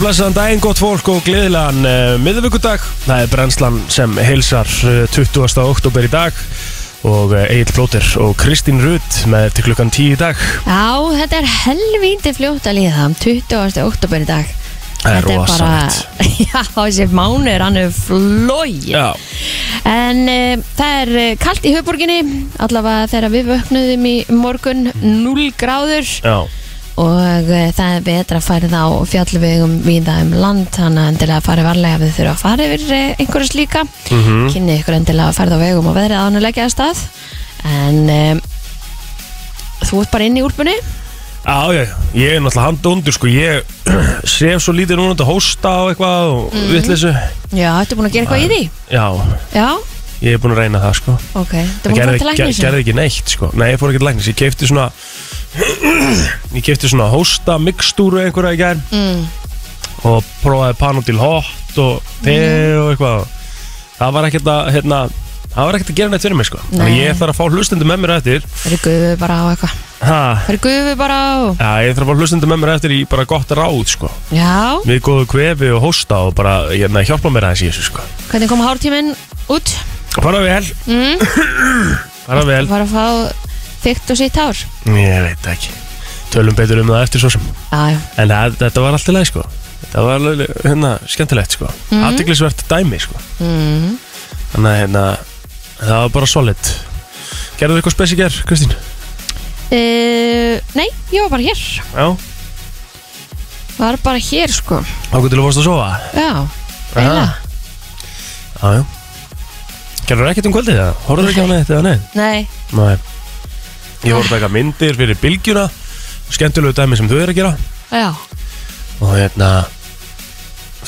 Og blessaðan daginn, gott fólk og gleðilegan uh, miðvíkudag. Það er brennslan sem heilsar uh, 20. oktober í dag og uh, Egil Plóter og Kristín Rutt með til klukkan 10 í dag. Já, þetta er helvíti fljótt að líða 20. oktober í dag Það er Þetta er bara, rosalegt. já, þessi mánuður hann er flói Já, En uh, það er kalt í höfborginni Allavega þegar við vöknuðum í morgun 0 gráður já, Og uh, það er betra að færa það á fjallvegum víða um land Þannig að endilega farið varlega ef þið þurfa að fara yfir uh, einhverju slíka mhm, Kynni ykkur endilega að færa á vegum og veðrið án að stað. En um, þú ert bara inn í úlpunni? Já, já, ég er náttúrulega handundur sko, ég sef svo lítið núna að hósta og eitthvað og mm. vitleysu. Já, ertu búin að gera eitthvað í því? Já, Já, ég er búin að reyna það sko. ok Það fara gerði ekki neitt sko. Nei, ég fór ekki til læknis. Ég keipti svona Ég keipti svona hósta mixtúru einhverja í gær. Mm. Og prófaði Panodil hot Og te Mm. og eitthvað. Það var ekkert að hérna Það var ekkert að gera neitt fyrir mig sko. Þannig Nei. að ég þarf að fá hlustendur með mér eftir. Það eru gufu bara á eitthvað? Ha, Það eru gufu bara á? Já, ég þarf að fá hlustendur með mér eftir Í bara gott ráð sko. Já, Við góðu kvefi og hósta Og bara, hérna, hjálpa mér aðeins í þessu sko. Hvernig kom hártíminn út? Fara vel, Mm. fara vel. Var að fá þygt og sítt hár? Ég veit ekki. Tölum betur um það eftir svo sem. Já, já, En það, þetta var alltaf leið sko. Þetta var alveg, hérna, skemmtilegt sko. Mm. Aðtiklisvert dæmi sko. Mm. Þannig að hérna Það var bara solid. Gerðu þið eitthvað spes í ger, Kristín? uh, Nei, ég var bara hér. Já. Var bara hér sko. Ákveð til að fórst að sofa? Já, eiginlega Já, já. Gerðu þið ekkert um kvöldið það? Horfðu ekki á neitt eða neitt? Nei, Nei Ég voru að taka myndir fyrir bylgjuna Skemmtilegu dæmi sem þau eru að gera já Og hérna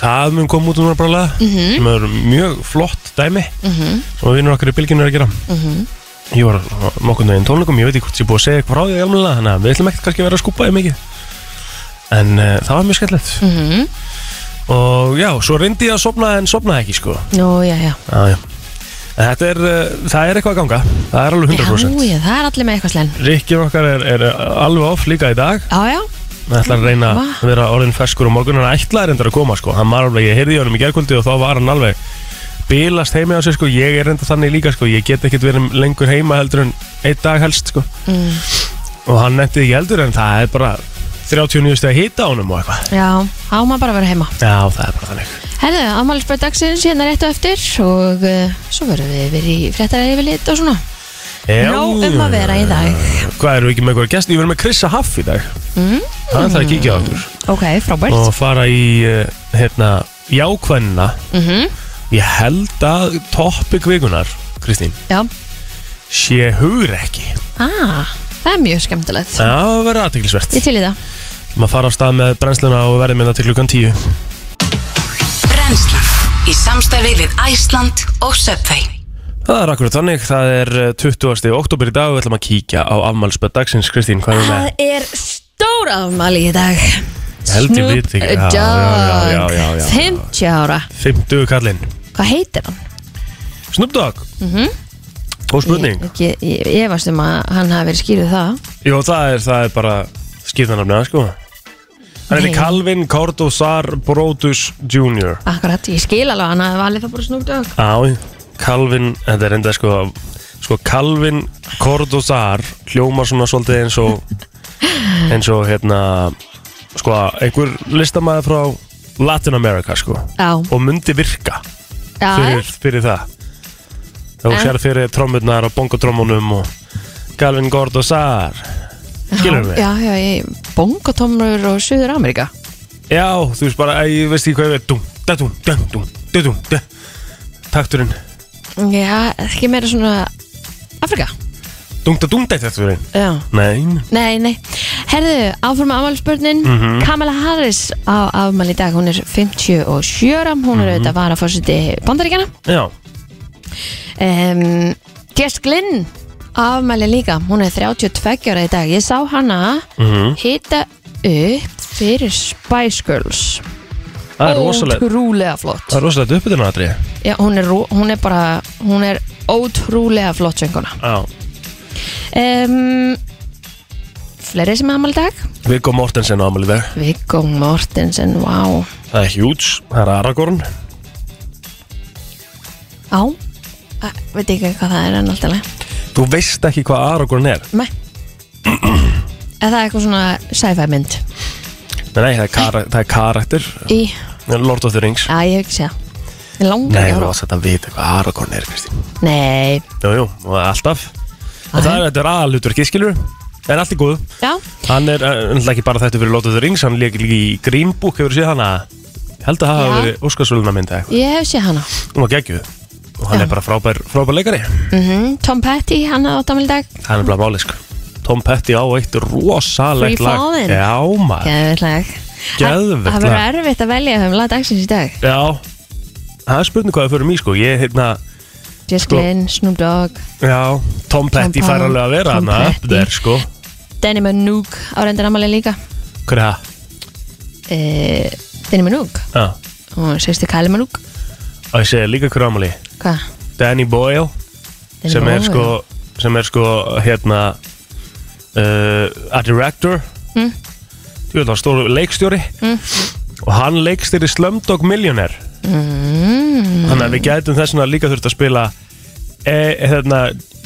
Það mun koma út um bara lega Mhm, sem er mjög flott dæmi mhm, sem vinnur okkar í bylginu er að gera mhm Ég var nokkurn veginn tónleikum, ég veit ekki hvort ég er búið að segja eitthvað frá því almennilega, þannig að við ætlum ekkert kannski að vera að skúpa því mikið. En uh, það var mjög skemmtilegt. Mhm. Og já, svo reyndi ég að sopna en sopnaði ekki, sko. Nú, já, já Já, já. Þetta er, uh, það er eitthvað að ganga, það er alveg 100%. Já, já, það er allir með eitthvað slenn Rikki okkar er, er alveg off líka í dag. Já, já, Það ætlar að reyna Va? að vera orðin ferskur og morgun hann ætlaði reyndar að koma, sko. Hann var alveg, ég heyrði í honum í gerkvöldi og þá var hann alveg bilast heimi á sig, sko. Ég er reynda þannig líka, sko. Ég get ekkert verið lengur heima heldur en einn dag helst, sko. mm. og hann nefndi ekki heldur en það er bara 39 steg að hita honum og eitthvað já Á maður bara að vera heima já það er bara þannig Herðu, afmælisbörð dagsins hérna rétt og eftir og uh, svo verðum við verið í fréttar yfirlit og svona. Já, Nóg um að vera í dag. hvað eru við ekki með eitthvað gæst við erum með Krissa Haff í dag. Mm. hann ætlaði að kíkja á okkur. Ok, frábært. Og fara í uh, hérna jákvæðina mm ég held að topic vikunar Kristín Já, sé hugur ekki ah, það er mjög skemmtilegt. Já það verður aðteglisvert Ég til í það. Maður fara á stað með brennsluna og verðum minna til klukkan 10 Brennslan í samstarfi við Æsland og Subway. Það er akkurat þannig. Það er uh, 20. oktober í dag og við ætlum að kíkja á afmælspöð dagsins. Kristín hvað er með Það er stór afmæli í dag. Held ég viti ekki. Já, já, já, já, já, já. 50 ára. 50 kallinn. Hvað heitir hann? Snoop Dogg. Mhm. Og spurning. Ég, ekki, ég, ég efast um að hann hafi verið skýruð það. Jó, það er, það er bara skiptanafnið, sko Hann heitir Calvin Cordosar Brodus Jr. Akkurat, ég skil alveg að hann hafi valið það bara Dogg Já, Calvin, þetta er enda sko Sko, Calvin Cordosar hljómar svona svolítið eins og eins og hérna sko, einhver listamæður frá Latin America, sko Já, og myndi virka já, fyrir, fyrir það. En- sér fyrir trommurnar og bongotrómunum og Calvin Cordosar skilur við? Já, já, ég, bongotómur og Suður Amerika Já, þú veist bara, ég veist ekki hvað ég veit Dum, da, dum, da, dum, da, dum, da. Takturinn. Já, ekki meira svona Afrika Dum, da, dum, da, takturinn. Já. Nei, Nei, nei. Herðu, áfram með afmælisbörnin. Mhm. Kamala Harris á afmæli í dag Hún er 57 ára Hún er auðvitað að vara fórseti bandaríkjana já, um, Jess Glynn afmæli líka Hún er 32 ára í dag. Ég sá hana mhm. hita upp fyrir Spice Girls. Það er rosalega Ótrúlega flott. Það er rosalega uppbytun aðri Já, hún er, ro- hún er bara Hún er ótrúlega flott sönguna Já, um, fleiri sem er amal dag? Viggo Mortensen á amal í dag. Viggo Mortensen, wow Það er Huge, það er Aragorn. Á, Æ, veit ekki hvað það er en alltaf. leið Þú veist ekki hvað Aragorn er. Nei. Er það eitthvað svona sci-fi mynd? Nei, nei, það er, kara, það er karakter. Í, Lord of the Rings. Já ég hef ekki séð. Ég langar Nei, ekki að þú horfa. á. varst að vita hvað Aragorn er, Kristín. Nei, Jú, jú, og alltaf. Og það er, þetta er aðalutverkið, skilur En allt í góðu. Já, Hann er uh, náttúrulega ekki bara þetta fyrir Lord of the Rings Hann leik líka í Green Book, hefur séð hana? Ég held að það hafa Já. verið Óskarsvöluna eitthvað. Ég hef séð hana. Hún var geggjuð Og hann Já. er bara frábær, frábær leikari. Mm Tom Petty, hann á áttamal dag. Það er bara máli, sko. Tom Petty á eitt rosalegt Free lag. Fallin'. Já, maður. Geðveikt Geðveikt Það lag. verður erfitt að velja um lag dagsins í dag. Já. Það er spurning hvað það fyrir mig, sko. Ég, hérna Just Sko- Glynn, Snoop Dogg. Já, Tom Petty Tom fær alveg að vera Tom hann upp Petty. der, sko. Danny Minogue á reyndar amali líka. Hver er það? uh, Danny Minogue. Já. Og sérstu Kylie Minogue Og ég segi líka hver ámali Hvað? Danny Boyle Danny sem er Boyle. sko sem er sko hérna uh, a director Mm. þú veit það stóru leikstjóri Mm. og hann leikstýri Slumdog Millionaire mm. þannig að við gætum þess vegna líka þurft að spila e, hérna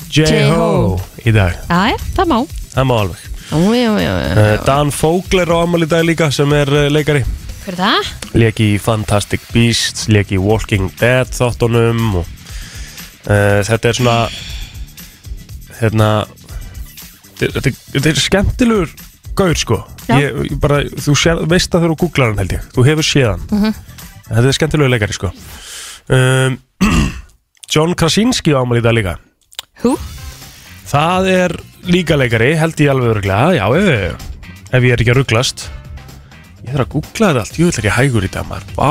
J-Ho J-Ho. í dag, Æ, það má það má alveg Jú, jú, jú, jú. uh, Dan Fogler á amal í dag líka sem er uh, leikari Hver er það? leik í Fantastic Beasts leik í Walking Dead þáttunum og uh, þetta er svona hérna þetta, þetta, þetta er skemmtilegur gaur sko. Ég, ég bara, þú sér, veist þegar þú googlar hann held ég. Þú hefur séð hann. Mhm. þetta er skemmtilegur leikari sko. Um, John Krasinski á ámæli í dag líka. Hú? það er líka leikari held ég alveg öruglega já, ef ég er ekki að rugglast ég þarf að googla þetta allt, ég vil ekki hægur í dag maður, vá.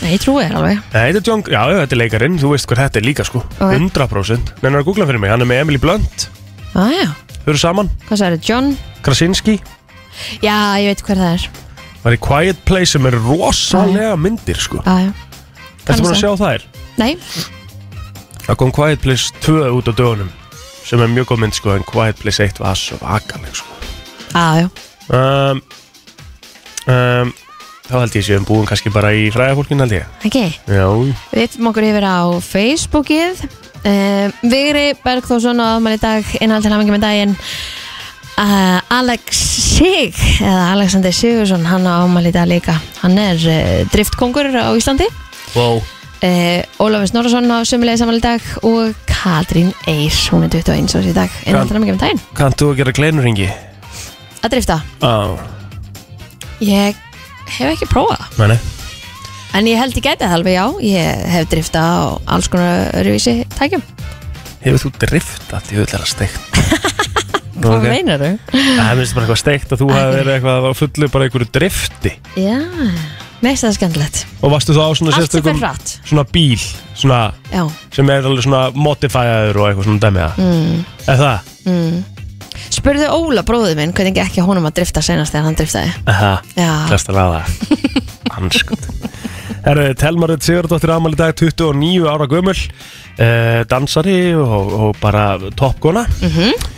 Nei, ég trúi þér alveg. Nei, þetta er John, já, þetta er leikarinn, þú veist hver þetta er líka sko. Ok. 100% Nennar að googla fyrir mig, hann er með Emily Blunt. Á, já, Þau eru saman, hvað sagði John? Krasinski. Já, ég veit hver það er. Var í Quiet Place sem er rosalega myndir sko. Á, já, Þetta búin að sjá þær? Nei, Það kom Quiet Place 2 út á dögunum sem er mjög góð mynd sko en Quiet Place 1 var svo vakaleg sko. Á, já. Um, um, Þá held ég séum búin kannski bara í fræðafólkin held ég. Ekki, Já, við yftum okkur yfir á Facebookið. Um, Vigri Bergþórsson á aðmæli dag innhald til hafingi með daginn. Uh, Alex Sig eða Alexander Sigursson hann á aðmæli dag líka. Hann er uh, driftkongur á Íslandi. Wow uh, Ólafur Snorarsson á sömulega samanlega í dag og Katrín Eir, hún er 21 árs í dag. Innhald til hafingi með daginn. Kannt þú að gera kleinurringi? að drifta, Á, ég hef ekki prófað það. meni en ég held ég gæti það alveg já ég hef drifta á alls konar öruvísi tækjum Hefur þú driftað? Vil vera steikt Hvað meinar þau? Það finnst bara eitthvað steikt að þú hafi verið eitthvað á fullu bara einhverju drifti Já, neist það er skemmtilegt og varstu þú á svona sérstökum svona bíl svona, sem er alveg svona modifæður og eitthvað svona dæmiða mm. Er það? mm. Spurðu Óla bróðið minn hvernig ekki honum að drifta senast þegar hann driftaði? Aha, Já, flest að laða Hanskut Herru, Telmarud Sigurdóttir Amal í dag 29 ára gömul uh, dansari og, og bara toppgóna mm.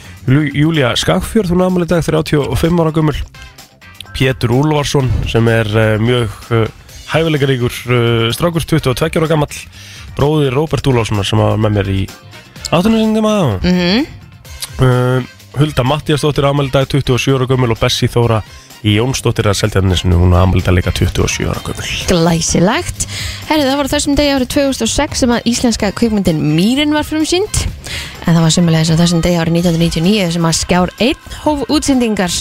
Júlia Skagfjörð hún Amal í dag 35 ára gömul. Pétur Úlfarsson sem er uh, mjög uh, hæfileikaríkur uh, strákur 22 ára gamall. Bróðir Róbert Úlfarssonar sem var með mér í áttunusingum að mm uh, Hulda Mattiasdóttir Amal í dag 27 ára gömul og Bessi Þóra í Jónsdóttir að Seltjarnisinu hún Amal í dag líka 27 ára gömul. Glæsilegt. Herri, það var þessum degi árið 2006 sem að íslenska kvikmyndin Mýrin var frumsýnd. En það var sumulegis á þessum degi árið 1999 sem að skjár einn hóf útsendingar.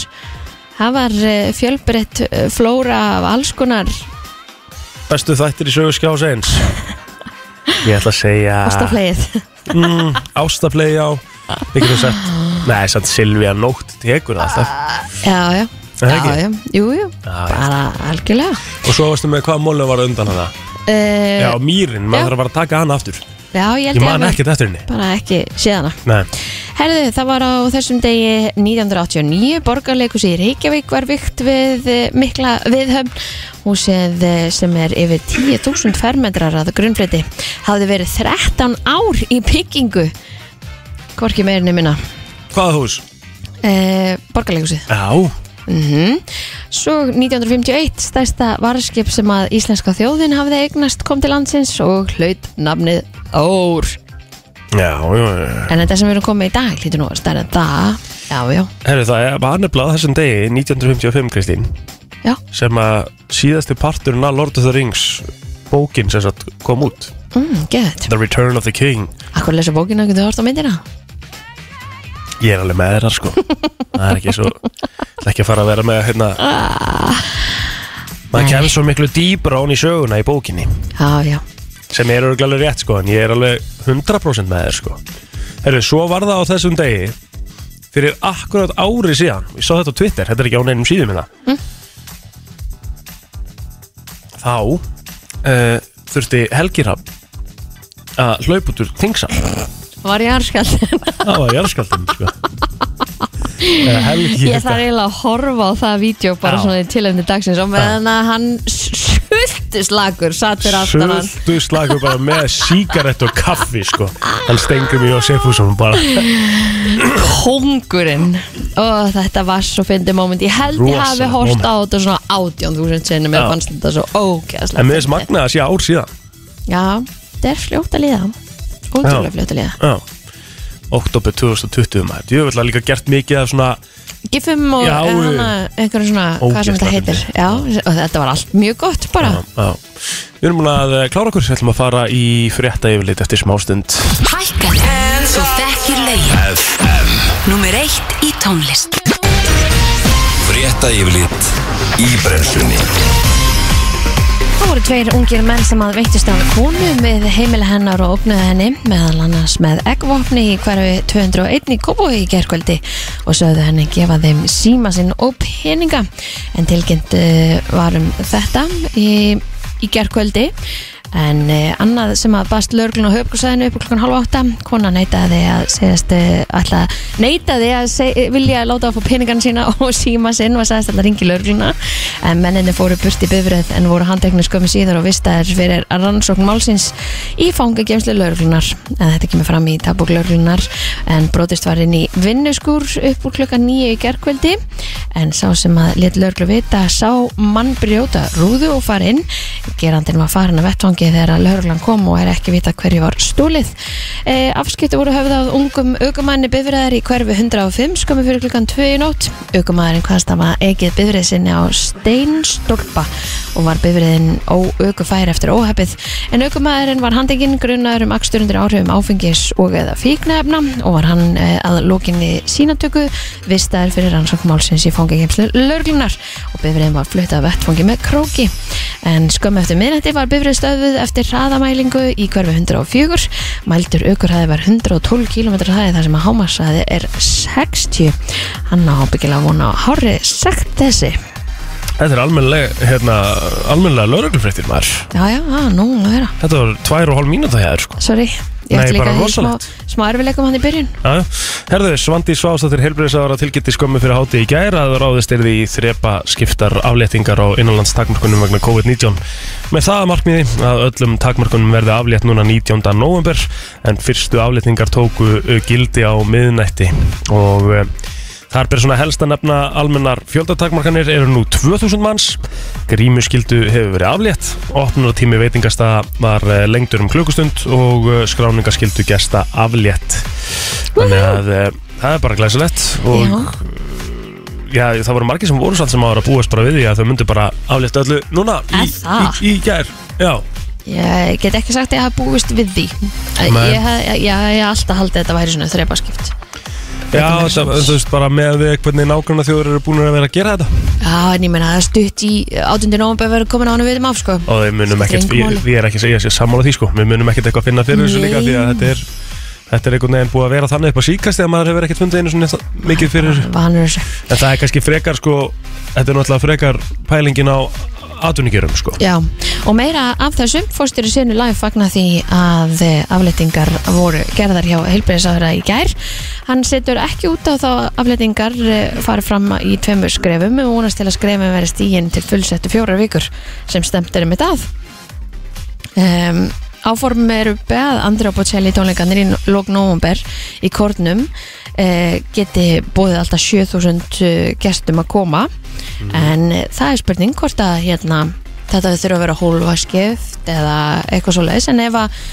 Það var uh, fjölbreytt uh, flóra af alls konar. Bestu þættir í sögu skjás eins. Ég ætla að segja ástaflegið mm, Ástaflegi á Við getum sett Nei, samt Silvía Nótt tekur það alltaf. Já, já, Er það já, já, jú, jú, Já, já. bara algjörlega. Og svo varstu með hvað mólu var undan hana? Uh, Já, Mýrin, maður já. þarf að bara að taka hana aftur. Já, ég held Ég man hafi ekkert eftir henni. bara ekki séðana Nei, Herðu, það var á þessum degi 1989, borgarleikus í Reykjavík var vikt við eh, mikla viðhöfn. Húsið eh, sem er yfir 10.000 fermetrar að grunnfleti. Hafði verið 13 ár í byggingu. Hvorki meirinni minna hvaða hús? uh, Borgarleikusið Já, mm Svo 1951 stærsta varskip sem að íslenska þjóðin hafði eignast kom til landsins og hlaut nafnið Ór já, já, já. En þetta sem við erum komið í dag hlýtur nú að stærra en það. Já, já, Herru, það var nefnilega á þessum degi 1955, Kristín já, sem að síðasti parturinn af Lord of the Rings bókin sem sagt kom út. Mm, geðt The Return of the King. Akkur lesa bókina, getur þú hort á myndina? Ég er alveg með þeirra sko. Það er ekki svo Það er ekki að fara að vera með hérna maður kemur svo miklu dýbra án í söguna í bókinni. Já, já, sem er örgulega alveg rétt sko en ég er alveg 100% með þeir sko. Herru, svo var það á þessum degi fyrir akkurat ári síðan. Ég sá þetta á Twitter, þetta er ekki á neinum síðum minna Mm. þá uh, þurfti Helgirhab að hlaupa út úr Tingsal var arskall það var jarðskaldin sko. Helgi Ég þarf eiginlega að horfa á það vídeo bara Já. svona í tilefni dagsins. Og meðan að hann sultu slagur satt fyrir aftan hann. Sultu slagur bara með sígarett og kaffi sko. Hann stengur mig og Sefusson bara. Kongurinn og þetta var svo fyndið moment. Ég held ég hafi moment. á þetta svona átjón þúsund sinni mér fannst þetta svo ógeðslega en með þess fyndið. magna að sé ár síðan. Já, þetta er fljótt að líða ótrúlega fljótt að líða Já Oktober 2020 maður. Ég hef alltaf líka gert mikið af svona Gifum og einhverjum svona, hvað sem þetta heitir. Já, og þetta var allt mjög gott bara. Já, já. Við erum búin að eh, klára okkur Við ætlum að fara í frétta yfirlit eftir smástund Hækkaðu Þú þekkir lögin FM Númer eitt í tónlist. Frétta yfirlit í brennslunni Það voru tveir ungir menn sem að veittist af konu með heimila hennar og opnuði henni meðal annars með eggvopni í hverfi 201 í Kópói í gerkvöldi og sögðu henni gefa þeim síma sinn og peninga. En tilkynnt uh, var um þetta í, í gerkvöldi en uh, annað sem að bast lörglun og höfbruksæðinu upp klukkan halv átta kona neitaði að segjast uh, alltaf neitaði að seg, vilja láta að fá peningan sína og síma sinn og sagðist alltaf ringi lörgluna en menninni fóru burt í bifröð en voru handtekni skömmu síðar og vistaðir fyrir rannsókn málsins í fangagemslu lörglunar en þetta kemur fram í dagbúk lörglunar en brotist var inn í vinnuskúr upp úr klukkan nýju í gerkvöldi en sá sem að let lörglu vita sá mann brjóta rúðu og fara inn. Gerandin var farin að vettvangi þegar að lörglan kom og er ekki vita hverju var stúlið e, afskiptu voru höfð af ungum aukumanni bifræðar í hverfi 105 skömmu fyrir klukkan 2 í nótt. Aukumæðurinn hvaðst að maður eigið bifræð sinni á steinstólpa og var bifræðin óaukufær eftir óhefið en aukumæðurinn var handekinn grunnaður um akstur undir áhrifum áfengis og eða fíknefna og var hann e, að lókinni sínatöku vistaður fyrir rannsókmálsins í fangagemslu lörglunar og bifræðin var fluttað vettfangi með króki. En skömmu eftir minnætti var bifræð stöðuð eftir hraðamælingu í hverfi 104 mældur aukurhæði var 112 km hraði þar sem að hámarshæði er 60 hann á byggilega vona á hári sagt þessi Þetta er almennilega, hérna, almennilega lauruglufréttir maður. Já já, á, nú að vera. Þetta var tvær og hálf mínúta hér sko. Sorry, ég ætti líka í smá, smá erfileikum hann í byrjun. Já, já. Herðu, Svandi Svástóttir heilbreyðisára tilkynnti skömmu fyrir háti í gær að ráðist er því þrepa skiptar afléttingar á innanlandstakmarkunum vegna COVID-19 með það að markmiði að öllum takmarkunum verði aflétt núna 19. november en fyrstu afléttingar tóku gildi á miðnætti. Og uh, Þar ber svona helst að nefna almennar fjöldatakmarkanir eru nú 2000 manns, grímuskildu hefur verið aflétt, opnunartími veitingasta var eh, lengdur um klukkustund og eh, skráningaskildu gesta aflétt. Þannig að uh, það er bara glæsilegt og Já. já, það voru margir sem voru samt sem ára að búast bara við því að þau myndu bara aflétt öllu núna í, það? í, í gær. Já, ég get ekki sagt að ég hafa búist við því ég hef ég hef alltaf haldið að þetta væri svona þrepaskipt já svoleiðis. þú veist bara með við hvernig nákvæmna þjóður eru búin að vera að gera þetta já, en ég meina að stutt í 18. november verður komin á hann við um af sko og við munum ekkert, Skiptir ég, engu máli. ég er ekki að segja sér sammála því sko, við munum ekkert eitthvað að finna fyrir þessu líka því að þetta er þetta er einhvern veginn búið að vera þannig upp á síkast þegar maður hefur ekkert fundið einu svona mikið fyrir þessu en það er kannski frekar sko þetta er náttúrulega frekar pælingin á atvinningurum sko Já, og meira af þessum fórstjóri sinu live fagna því að eh, afléttingar voru gerðar hjá heilbreyðisáðara í gær. Hann setur ekki út á þá afléttingar eh, farið fram í tveimur skrefum og vonast til að skrefum verið stígin til fullsettu fjórar vikur sem stemt er með að. Um, áform eru beð Andri og Bocelli tónleikanir í lók november í Kornum geti búið alltaf 7000 uh, gestum að koma. En uh, það er spurning hvort að hérna, þetta þurfa að vera hólfaskipt eða eitthvað svo leiðis en ef að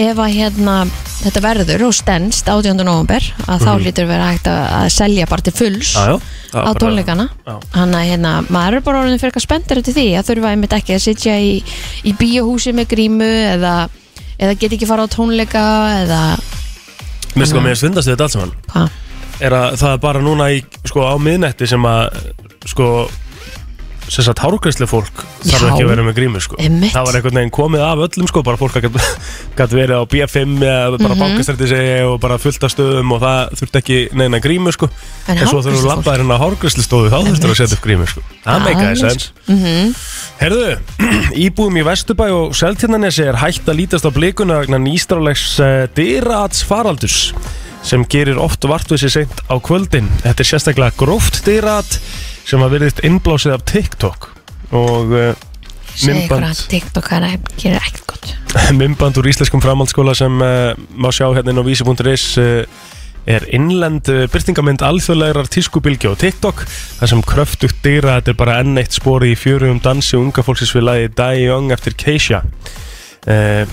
ef að hérna, þetta verður og stendst 18. november að þá lítur vera hægt að, að selja bara til fulls. Já, á tónleikana. hann að hérna, maður er bara orðin fyrir eitthvað spenntur til því að þurfa einmitt ekki að sitja í, í bíóhúsi með grímu eða, eða get ekki fara á tónleika eða Mér sko, mér við þetta allt saman. Hvað er að það er bara núna í, sko, á miðnetti sem að sko sem sagt hárgræslu fólk þarf Já. ekki að vera með grímu sko Einmitt. það var einhvern veginn komið af öllum sko bara fólk gæti verið á B5 eða bara mm Mhm. bankastrætti segi og bara fullt af stöðum og það þurfti ekki neina grímu sko En en, svo þurfum við hárgreiðslufólk? labbaðir hérna á hárgræslu stóðu þá þurftur að setja upp grímu sko það meikaði alveg, sens Mhm. Herðu, íbúum í Vesturbæ og Seltjarnanesi er hægt að lítast á blikuna vegna nýstrálegs uh, dyrats faraldurs sem gerir oft vart við sér seint á kvöldin. Þetta er sérstaklega gróft dyrat sem að verðist innblásið af TikTok og uh, segja ykkur Myndband. að TikTok er gerir ekkert gott mymband úr íslenskum framhaldsskóla sem uh, má sjá hérna inn á vísi.is uh, er innlend uh, byrtingamind alþjóðlegar tískubilgi á TikTok þar sem kröftugt dýra þetta er bara enn eitt spori í fjörugum dansi unga fólksins við lagi Die Young eftir Keisha uh,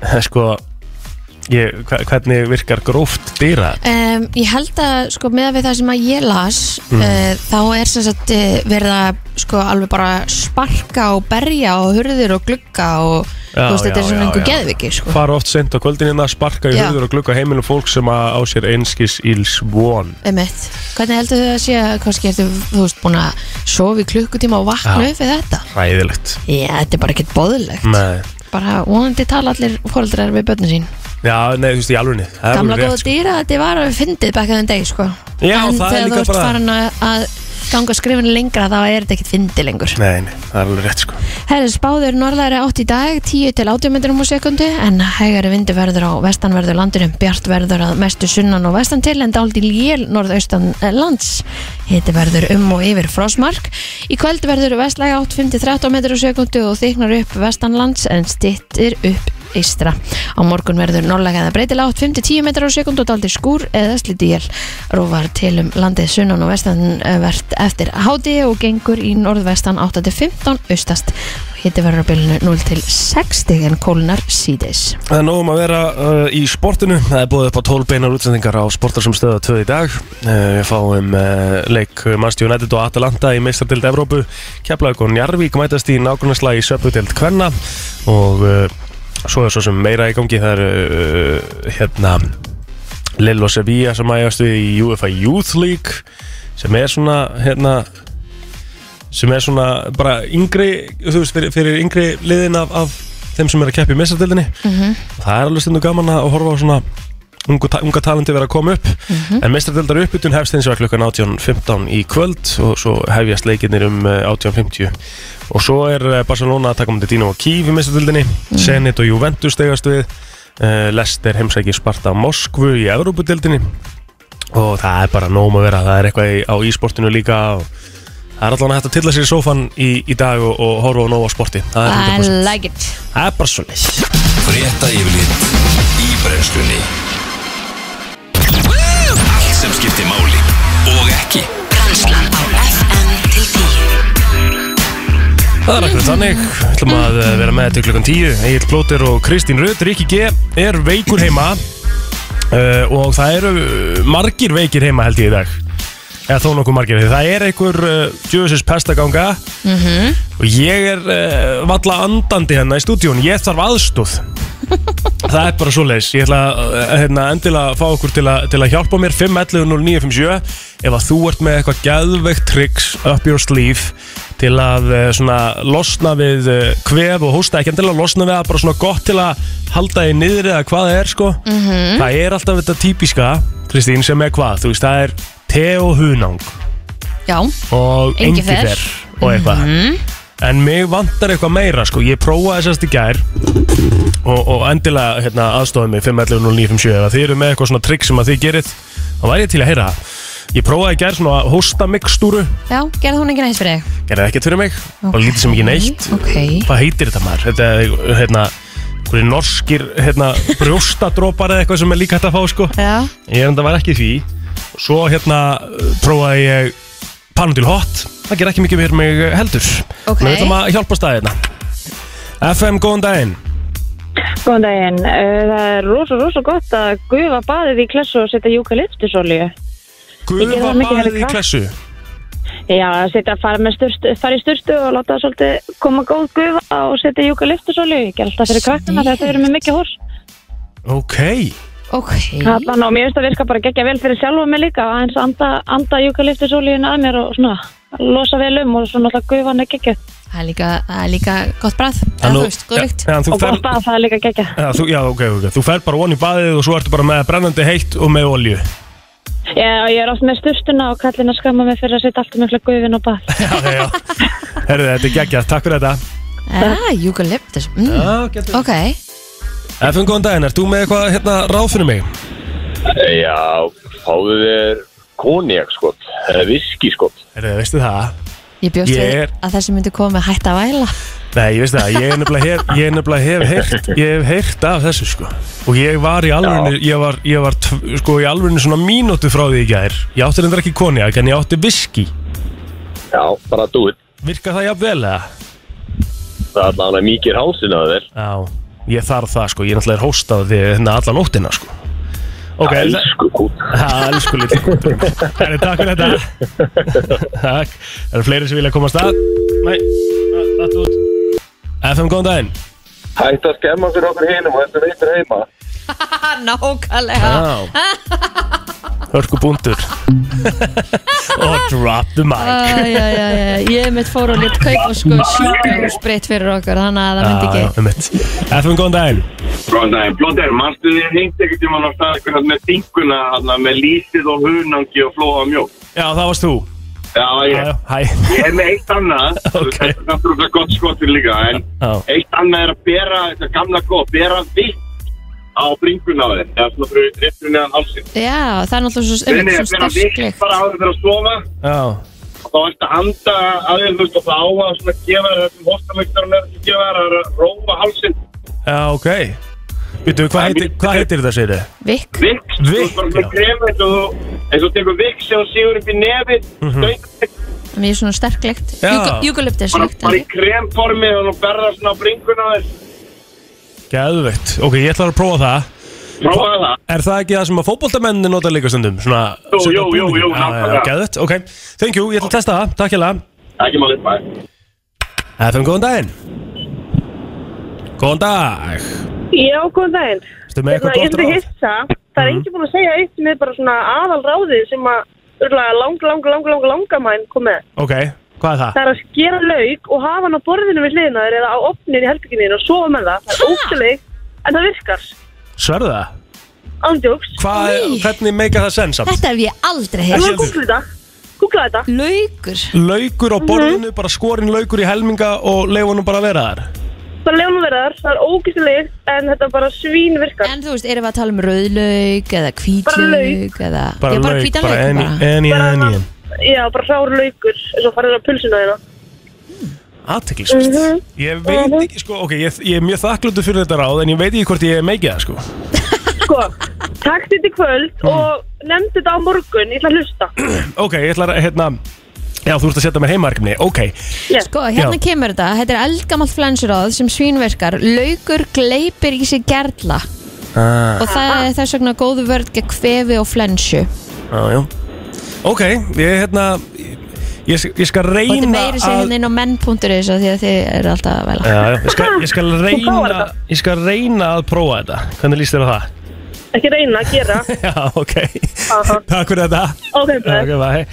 sko ég, hva- hvernig virkar gróft dýra um, ég held að sko með við það sem að ég las Mm. uh, þá er sem sagt uh, verið að sko alveg bara sparka og berja og hurðir og glugga og Já, þú veist þetta já, er svona já, einhver já. geðviki sko fara oft sent á kvöldinina, sparka í Já. hurður og glugga heimilum fólk sem að á sér einskis íls von Einmitt. Hvernig heldur þau að sé að kannski ertu, þú veist, búin að sofa í klukkutíma og vakna Já. upp við þetta? ræðilegt Já, þetta er bara ekkert boðlegt. Nei. Bara vonandi tala allir fóreldrar við börnum sín. Já, nei, þú veist, í alvegni Gamla góða dýra, þetta var að fyndið back in the day, sko. Já, en það er þegar líka þú ert bara- farin að, að ganga skrifinu lengra, þá er þetta ekkert fyndið lengur. Nei, nei, það er alveg rétt sko. Herri, spáður norðlæri átt í dag 10 til 80 metrum á sekundu en hægari vindi verður á vestanverður landinu bjart verður að mestu sunnan og vestan til en dálítið lél norðaustan eh, lands. Hiti verður um og yfir frosmark í kvöld verður vestlægi átt 5-13 metrum á sekundu og þyknar upp vestanlands en stittir upp eistra. Á morgun verður norðlægi eða breytilega átt 5-10 metrar á sekundu og dálítið skúr eða slítið jél rófar til um landið sunnan og vestanvert eftir háti og gengur í norðvestan 8-15 austast. Hitti verður á bylunu 0 til 6 stig en kólunar síðis. Það er nógum að vera uh, í sportinu. Það er búið upp á 12 beinar útsendingar á sportar sem stöða 2 í dag. Uh, Við fáum uh, leik Manchester United og Atalanta í meistardild Evrópu. Keflavík og Njarvík mætast í nágrunarslag í söpudild Kvenna og svo er svo sem meira í gangi það er uh, hérna Lill og Sevilla sem ægast við í UEFA Youth League sem er svona hérna sem er svona bara yngri þú veist, fyrir, fyrir yngri liðin af, af þeim sem er að keppa í mestardildinni Mhm. það er alveg stundu gaman að horfa á svona unga, unga talenti vera að koma upp. En mestardildar uppbytun hefst eins og klukkan 18.15 í kvöld og svo hefjast leikirnir um eh, 18.50 og svo er eh, Barcelona að taka um til Dino og Kív í mestardildinni Zenit og Juventus stegast við. Uh, Lester heimsækir Sparta Moskvu í Evrópudildinni og það er bara nóg um að vera. Það er eitthvað í, á ísportinu líka og það er allan að hægt að tilla sér í sófan í, í dag og, og horfa á nóg á sporti. Það er, I 100%. like it. það er bara svo leið Frétta yfirlit í brennslunni Það er akkurat þannig, við ætlum að eh, vera með til klukkan 10 Egil Plóter og Kristín Rödd, Rikki G er veikur heima. Uh, og það eru margir veikir heima held ég í dag eða þó nokkuð margir, það er einhver uh, djöfisins pestaganga. Og ég er uh, valla andandi hérna í stúdíun, ég þarf aðstóð það er bara svoleiðis. Ég ætla að uh, hérna, endilega að fá okkur til, að- til að hjálpa mér. 511-0957 ef að þú ert með eitthvað gæðveikt tricks up your sleeve til að uh, svona losna við uh, kvef og hósta ekki endilega losna við það, bara svona gott til að halda í niðri eða hvað það er sko. Það er alltaf þetta típiska Kristín sem er hvað, þú veist það er te og hunang. Já, og Engifer. engifer og eitthvað. En mig vantar eitthvað meira sko. Ég prófaði sérst í gær og, og endilega hérna, aðstofið mig 511-0957 ef þið eru með eitthvað svona trikk sem að þið gerið þá væri ég til að heyra það. ég prófaði í gær svona hóstamikstúru já, gerði hún ekki næst fyrir þig? gerði ekkert fyrir mig, bara lítið sem ekki neitt. Ok, hvað heitir þetta maður? þetta er hérna einhverjir norskir hérna, brjóstadrópar eða eitthvað sem er líka hægt að fá sko. Já, ég er enda var ekki í því Svo hérna prófaði ég Panodil Hot Það ger ekki mikið fyrir mig heldur Ok. Við ætlum að hjálpa staðina FM, góðan daginn Góðan daginn. Uh, Það er rosa, rosa gott að gufa baðið í klessu og setja júkaliptusólíu. Gufa Ég geri það mikið baðið fyrir í krakk. klessu Já, að setja að fara, með styrstu, fara í styrstu og láta það svolítið koma góð gufa og setja júkaliptusólíu. Ég ger alltaf fyrir krakkana þegar þau eru með mikið hórs. Ok Ok, Þannig og mér finnst að virka bara gegja vel fyrir sjálfa mig líka að eins anda, anda júkaliptusólíun að mér og svona losa vel um og svona alltaf gufan er geggju. það er líka, það er líka gott bræð nú- þú veist, góð lykt. Já, Og fer, gott bað, það er líka geggja. já, þú, já, ok, ok. Þú fer bara von í baðið og svo ertu bara með brennandi heitt og með olju Já, ég er oft með styrstuna og kallin að skamma mig fyrir að setja alltaf mikla gufin og bað. Já, já Herðu, þetta er geggjað, takk fyrir þetta. Já, eukalyptus mm. Já, FM, góðan daginn, ert þú með eitthvað hérna ráð fyrir mig? Já, fáðu þér konjak skot, eða viski skot. Herðu, veistu það? ég bjóst Ég við er- að þessi myndi koma með hætt að væla Nei, ég veist það, ég er nefnilega hef, ég er nefnilega hef heyrt, ég hef heyrt af þessu sko Og ég var í alvörinu, ég var, ég var tv- sko í alvörinu svona mínútu frá því í gær Ég átti reyndar ekki konjak, en ég átti viski Já, bara do it. Virka það jafn vel eða? Það er allavega mikið hálsinn á þér. Já, ég þarf það sko, ég er náttúrulega hóstað því hérna alla nóttina sko. Ok, það- elsku kút. Elsku litli kútur Herri, takk fyrir þetta. Takk. Það eru fleiri sem vilja koma að? Nei, það út. FM, góðan daginn. Hætt að skemma fyrir okkur hinum og þetta veitur heima. Nákvæmlega. Já. Hörku búndur Og drop the mic. Æ, já, já, já, ég mitt fór og lit kaupa sko sjúkrahúsbreytt fyrir okkur þannig að það myndi ekki. um mitt FM, góðan daginn. Góðan daginn, Blónder, mannstu þið hengt ekkert tíma á stað eitthvað með þinguna hana, með lítið og hunangi og flóða mjólk? Já, það varst þú. Já, ég, ég er með eitt annað, Ok. þetta er náttúrulega gott skotur líka, en eitt annað er að bera, þetta gamla góð, bera vitt á bringuna á þér, eða svona fyrir réttur neðan halsinn. Já, það er náttúrulega svo, Þeirni einmitt, er svo að bera vitt sterkleikt bara á þér fyrir að sofa Já, og þá ertu að anda að þér, þú veist, og það á að svona gefa þér þessum hóstamöktarinn er ekki gefa þér að rófa halsinn. já, ok Býtu, hvað heitir, hvað heitir þetta, segir þið? Vikk, Vicks, þú veist bara með krem eins og þú- eins og þú tekur Vicks sem þú sígur upp í nefið, Mhm. stöngvikt, mér er svona sterkleikt Já. Eukalyptus bara, í kremformi og þú berða svona á bringuna á þér. Geðveikt Ok, ég ætla að prófa það Prófaðu það. Er það ekki það sem að fótboltamenni nota líka stundum? Svona Jú, jú, jú, jú, nákvæmlega. Geðveikt, ok Thank you, ég ætla að testa það, takk hérna Ekki málið, bæ. FM, góðan daginn Góðan dag Já, góðan daginn. Stu með eitthvað Hérna, ég gott er ráð? hissa. Það er enginn búin að segja eitt með bara svona aðal ráðið sem að örgulega lang, lang, lang, lang, langamæn kom með. Ok, hvað er það? Það er að skera lauk og hafa hann á borðinu við hliðina þér eða á opnin í helbygginu og sofa með það. Það er ótrúleik, en það virkar. Sverðu það? Ándjóks. Hvað, hvernig meika það sens samt? Þetta hef ég aldrei Þú heyrt var að googla þetta. Googla þetta. Laukur Laukur á borðinu, bara skorinn laukur í helminga og leifunum bara vera þar Bara leiðum að vera þar. Það er ógæstileik, en þetta bara svín virkar. En þú veist, erum við að tala um rauðlauk eða Bara hvítlauk eða Bara Já, bara lauk, hvítan bara lauk enni, bara. enni, Bara enni svona- Já, bara hráur laukur, eins og farið á pulsuna þeirna. Aðteklisvist Mhm. Ég veit ekki, sko, ok, ég, ég er mjög þakklútu fyrir þetta ráð En ég veit ekki hvort ég meiki það, sko Sko, takk þetta í kvöld Mm. og nefnd þetta á morgun. Ég ætla að hlusta. Ok, ég ætla að, hérna Já, þú ert að setja mér heimarkni, ok Yes. Sko, hérna Já. kemur þetta, þetta er eldgamalt flensuráð sem svínverkar, laukur gleipir í sig gerla ah. og það er þess vegna góðu vörð gegn kvefi og flensu Já, já Ok, ég, hérna Ég, ég, skal og þetta er reyna meiri sér hérna inn á menn.is af því að þið eru alltaf að vela Já, já, ég skal, ég skal reyna þetta? Ég skal reyna að prófa þetta Hvernig líst þér á það? Ekki reyna að gera. Já, ok Aha. Takk fyrir þetta Ok, Já, bless. Ok, bye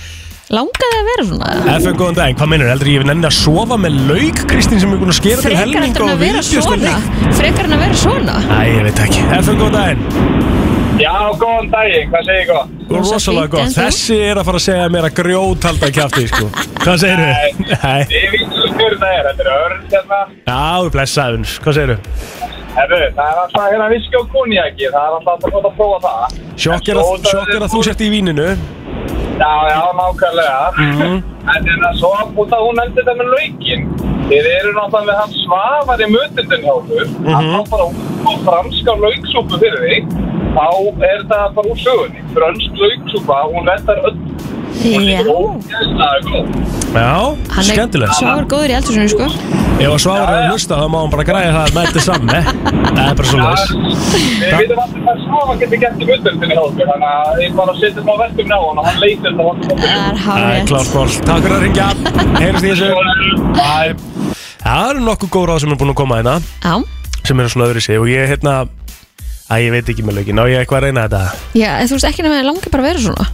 Langaði að vera svona FM, góðan daginn, hvað meinur? Heldur ég við nenni að sofa með lauk, Kristín, sem er búin að skera til Frekar helming eftir og að vera svona? Frekar en að vera svona Æ, ég veit ekki FM, góðan daginn Já, góðan daginn, hvað segir gott? Rosalega fínt, gott þú? Þessi er að fara að segja mér að grjótalda kjafti, sko Hvað segir þú? Nei Ég veit svo hver það er, þetta er örn hérna. Já, blessaðun, hvað segir þú? Herru, það er alltaf hérna viski og konjaki, það er alltaf alltaf gott að prófa það. Sjokk er að, sjokk er að þú sért í víninu Já, já, nákvæmlega. Mhm. En hérna, svo út að hún heldur þetta með laukinn. Þið eru náttúrulega með hann svafar í mötundin hjá okkur. Mhm. Hann á bara franska lauksúpu fyrir þig. Þá er það bara úr sögunni. Frönsk lauksúpa, hún vendar öll. Já, Það er góð. Já, hann er skemmtilegt svagur góður í eldhúsinu sko. Ef að svára er að hlusta þá má hann bara græja það með þetta saman Það er bara svo leis Við veitum allir hvað Svafa getur gert í völdurinn í hóttu, þannig að ég bara setja smá verkefni á hann og hann leytir þetta hann. Það er Það er hárið klárt mál. Takk fyrir að ringja. Heyrjast Æ, ég veit ekki með lögin, á ég eitthvað að reyna þetta? Já, en þú veist ekki nefnir langar bara að vera svona.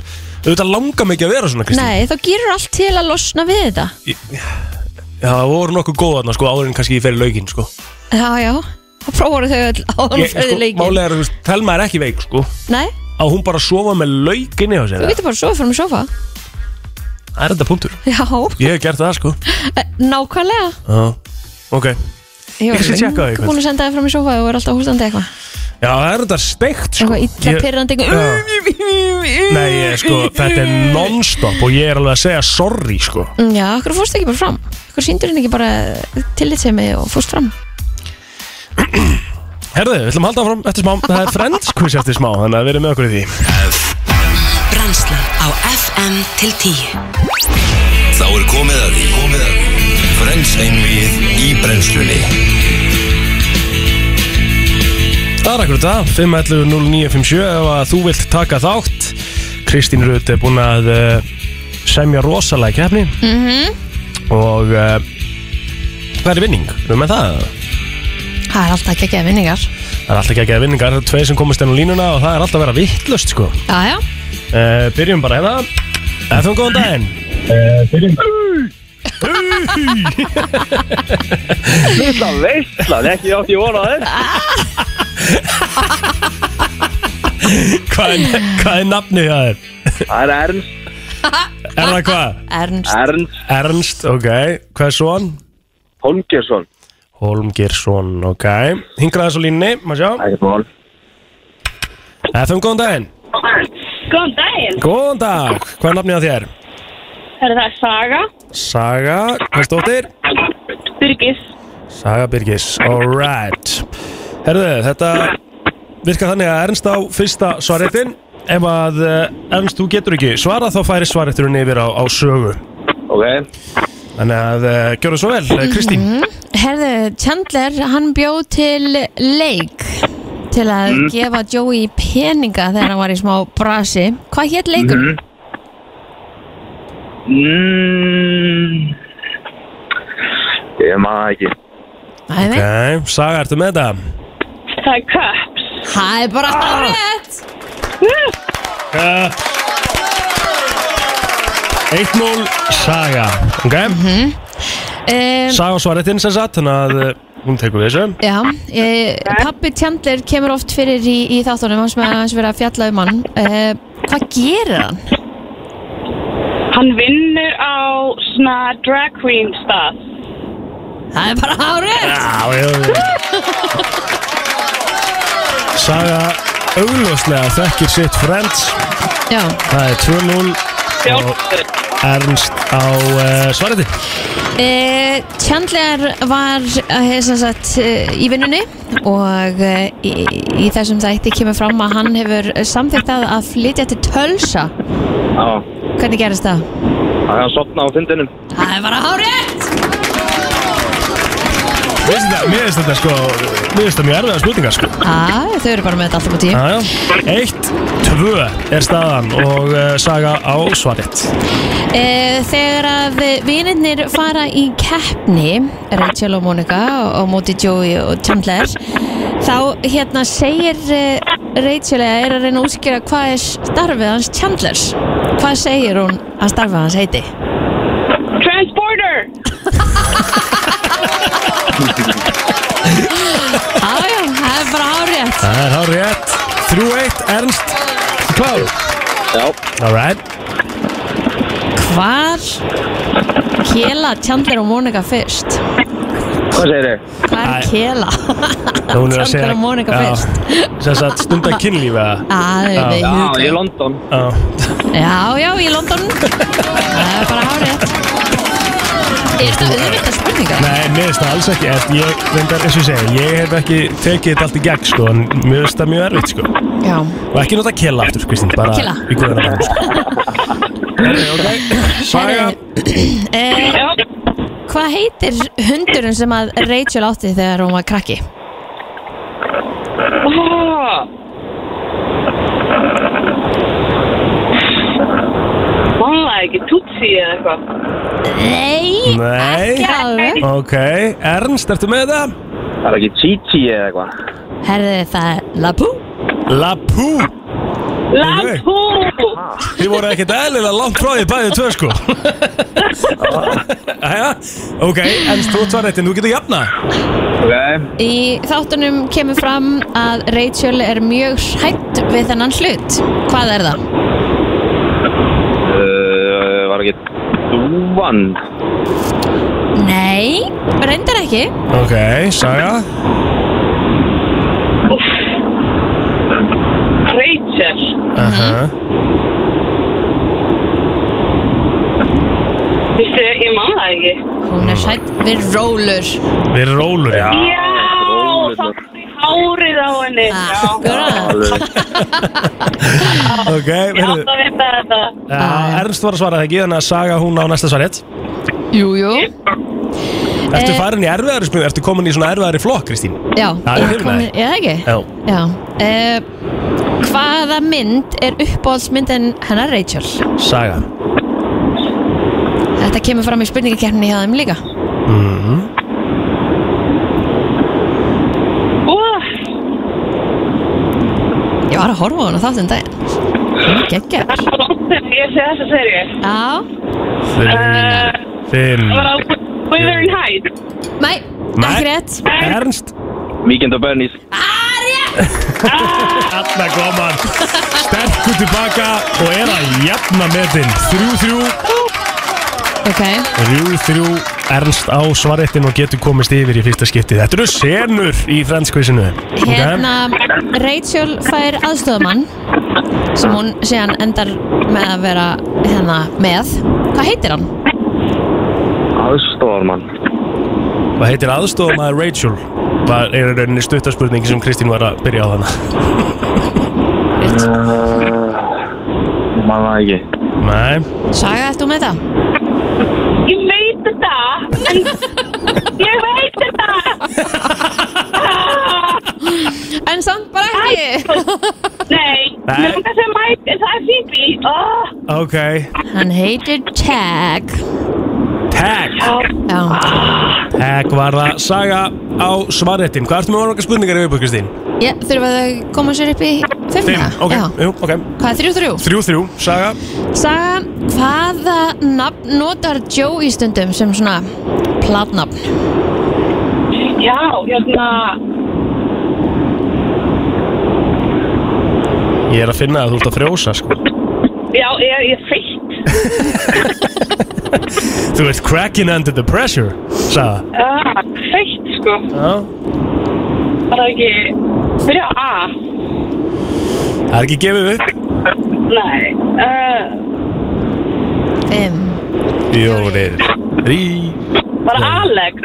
Auðvitað langar mikið að vera svona, Kristín. Nei, þá gerur allt til að losna við þetta. Já, það voru nokkuð góð þarna, sko, áður en kannski ég fer í lögin, sko. Já, já, þá prófaru þau áður Ég, og ferði sko, leikin Málega er að, Telma er ekki veik, sko. Nei, Á hún bara að sofa með á þú getur bara að sofa fyrir mig sofa. Það er þetta punktur. Já, Ég hef gert það, sko. Nákvæmlega. Já, ok Ég skal tjekka það í kvöld. búin að senda þig fram í sofa og er alltaf hústandi eitthvað. Já, það er þetta steikt, sko. Eitthvað illa Ég- pyrrandi Já. Nei, ég, sko, þetta er non-stop og ég er alveg að segja sorry, sko. Já, okkur fórst ekki bara fram? Okkur síndur henni ekki bara tillitsemi og fórst fram? Herðu, við ætlum að halda áfram eftir smá Það er Friends quiz eftir smá, þannig að við erum með okkur í því. Brennslan á FM til 10 Þá er komið að því. Komið að því. Frens einvið brennslunni. Það er akkur þetta, 511-0957 ef að þú vilt taka þátt. Kristín Rut er búin að uh, semja rosalega keppni. -hmm. og uh, hvað er vinning? Erum við með það? Það er alltaf ekki að geða vinningar. Það er alltaf ekki að geða vinningar, það er tveir sem komast enn á línuna og það er alltaf að vera vittlust sko. Já, já. Uh, Byrjum bara hérna. FM, góðan daginn Þetta veistlan, ekki átt ég vona þér. Hvað er, hvað er nafnið það er? Það er Ernst. Er það hvað? Ernst Ernst Ernst, ok Hvað er svon? Holmgersson. Holmgirsson, ok Hingraði þessu línni, maður sjá Það er mál. FM, góðan daginn Góðan daginn. Góðan dag, hvað er nafnið á þér? Er það Saga, Saga, hvað stóttir? Byrgis. Saga Birgis, alright Herðu, þetta virkar þannig að Ernst á fyrsta svarréttin Ef að eh, Ernst, þú getur ekki svara þá færi svarrétturinn yfir á, á sögu Ok. Þannig að uh, gjörðu svo vel, mm Kristín Herðu, Chandler, hann bjóð til leik til að gefa Joey peninga þegar hann var í smá brasi Hvað hétt leikur? Mm. Ég maður ekki. Ok, Saga, ertu með þetta? Það er Cups. Það er bara rétt. Uh, 1-0 Saga. Ok, um, Saga á svarréttin sem sagt Þannig að uh, hún tekur við þessu. Já, e, pappi Chandler kemur oft fyrir í, í þáttunum hans með hans verið að fjalla um hann. E, Hvað gerir hann? Hann vinnur á svona drag queen stað. Það er bara hárið Já, já, já Saga augljóslega þekkir sitt Friends Já, Það er 2-0 Fjórður. Ernst á uh, svariti e, Chandler var e, sem sagt, e, í vinnunni og í, í þessum þætti kemur fram að hann hefur samþýtt að að flytja til Tölsa Já. Hvernig gerist það? Það er að sopna á fundinum. Það er bara hárið Mér finnst þetta sko Mér finnst þetta mjög erfiða spurningar sko. Já, þau eru bara með þetta alltaf á tíu. Já, já. Eitt, tvö er staðan og uh, Saga á svarit E, þegar að vinirnir fara í keppni Rachel og Monica og móti Joey og Chandler þá hérna segir eh, Rachel eða er að reyna að útskýra hvað er starfið hans Chandlers. Hvað segir hún að starfið hans heiti Transporter. Jájá, það er bara árétt Það er hár rétt 3-1, Ernst Klár Já. Alright Hvar kela Chandler og Monica fyrst? Hvað segir þið? Hvar Æ. kela er að Chandler og Monica Já. fyrst Sem sagt stundar kynlíf eða Já, Já. við Já, hugleiðum. í London. Já Já, já, í London Það er bara hárið Er þetta auðvitað spurningar? Nei, mér finnst það alls ekki Ég, reyndar, eins og ég segi, ég hef ekki tekið þetta allt í gegn sko, en mér finnst það mjög erfitt sko. Já, Og ekki nota killa aftur, Kristín, bara Killa. í sko. Herri, ok, saga eh, Hvað heitir hundurinn sem að Rachel átti þegar hún var krakki? Ah. Man það ekki, tutsi eða eitthvað. Nei, Nei, ekki alveg ok, Ernst, ertu með það? Það er ekki Chichi eða eitthvað. Herði það er Lapu Lapú Lampú! Þið voru ekkert eðlilega langt frá því bæðið tvö sko Jæja, ok, Ernst, þú ert svarréttin, þú getur jafna Ok. Í þáttunum kemur fram að Rachel er mjög hrætt við þennan hlut Hvað er það? Uh, var ekki Dúvan. Nei, reyndar ekki Ok, saga Rachel. Aha. Vistu, ég man það ekki. Hún er hrætt við rólur Við rólur, já Já, á henni. Ok. Já, Ernst var að svara það ekki, þannig að saga hún á næsta svarrétt Jú, jú Ertu Eh. farin í erfiðari spil, ertu komin í svona erfiðari flokk, Kristín? Já, ég ég finn kom það. Ég það ekki? Já Já uh, Hvaða mynd er uppáhaldsmyndin hennar Rachel? Saga Þetta kemur fram í spurningakerninni hjá þeim líka Úf, var að horfa á hana þáttinn daginn. Gekkar. Ég sé þessa serju. Já. Þinn. Eh, Wuthering Heights. Nei, ekki rétt. Ernst. Weekend of Bernies. Alltaf ah, ah. góð mann Sterkur tilbaka og er að jafna með þinn 3-3 Okay. Rjúð þrjú ernst á svarettin og getur komist yfir í fyrsta skipti. Þetta eru senur í franskvísinu. Okay. Hérna, Rachel fær aðstofamann sem hún séðan endar með að vera hérna með. Hvað heitir hann? Aðstofamann. Hvað heitir aðstofamann Rachel? Það er rauninni stuttarspurning sem Kristín var að byrja á þann. Rétt. Uh, Manna ekki. Nei. Saga, ert þú með það? En ég veit þetta. En samt bara ekki Nei, Nei. mér langar segja Mike, en það er Phoebe. Oh, Ok Hann heitir Tag Tag Já, Tag var það saga á svarréttin Hvað ertu með marga spurningar í viðbúð Kristín? ég þurfa að koma sér upp í Fimm, fimmna ok, Já. jú, ok Hvað er þrjú þrjú? Þrjú, þrjú, saga Saga, hvaða nafn notar Joe í stundum sem svona platnafn? já, hérna, Ég er að finna að þú ert að frjósa sko já, ég er, ég er feitt. Þú ert cracking under the pressure Saga Ah, feitt, sko. Já það ekki, byrja á A. Það er ekki gefið upp Nei, uh, Fimm Fjórir Þrí bara Alex.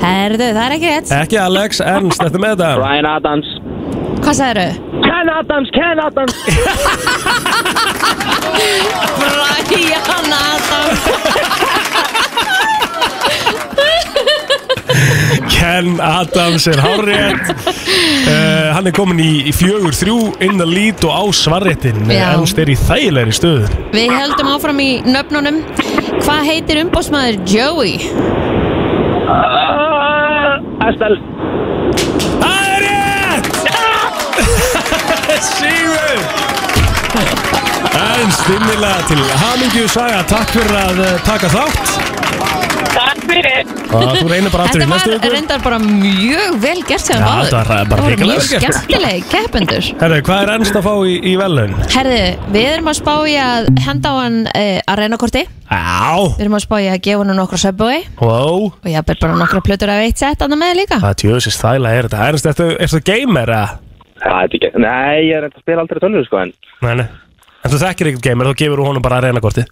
Herðu, það er ekki rétt Ekki Alex, Ernst, þetta með þetta Brian Adams. Hvað sagðirðu? Ken Adams, Ken Adams. Brian Adams Ken Adams er hárrétt uh, Hann er komin í, í fjögur þrjú inn að lít og á svarréttin Já. Ernst er í þægilegri stöðu Við heldum áfram í nöfnunum Hvað heitir umbóðsmaður Joey? Uh, Estelle. Það er rétt! Sigur! En stimmilega til hamingju saga Takk fyrir að uh, taka þátt Takk fyrir. og þú reynir bara aftur í Þetta næstu var viku reyndar bara mjög vel gert sem Já, þetta var bara Það voru hrikalega mjög vel gert. skemmtilegi keppendur Herru, hvað er ennst að fá í, í velun? Herðu, við erum að spá í að henda á hann uh, að reyna korti Á, Við erum að spá í að gefa hann nokkra Subway wow og ég hafði bara nokkra plötur af eitt sett annað með líka Það tjóðsist þægilega er þetta Ernst, ertu, ertu gamer eða? Já, þetta er ekki. Nei, ég er eitthvað að spila aldrei tölur, sko, en. Nei, nei En þú þekkir ekkert gamer, þá gefur þú honum bara að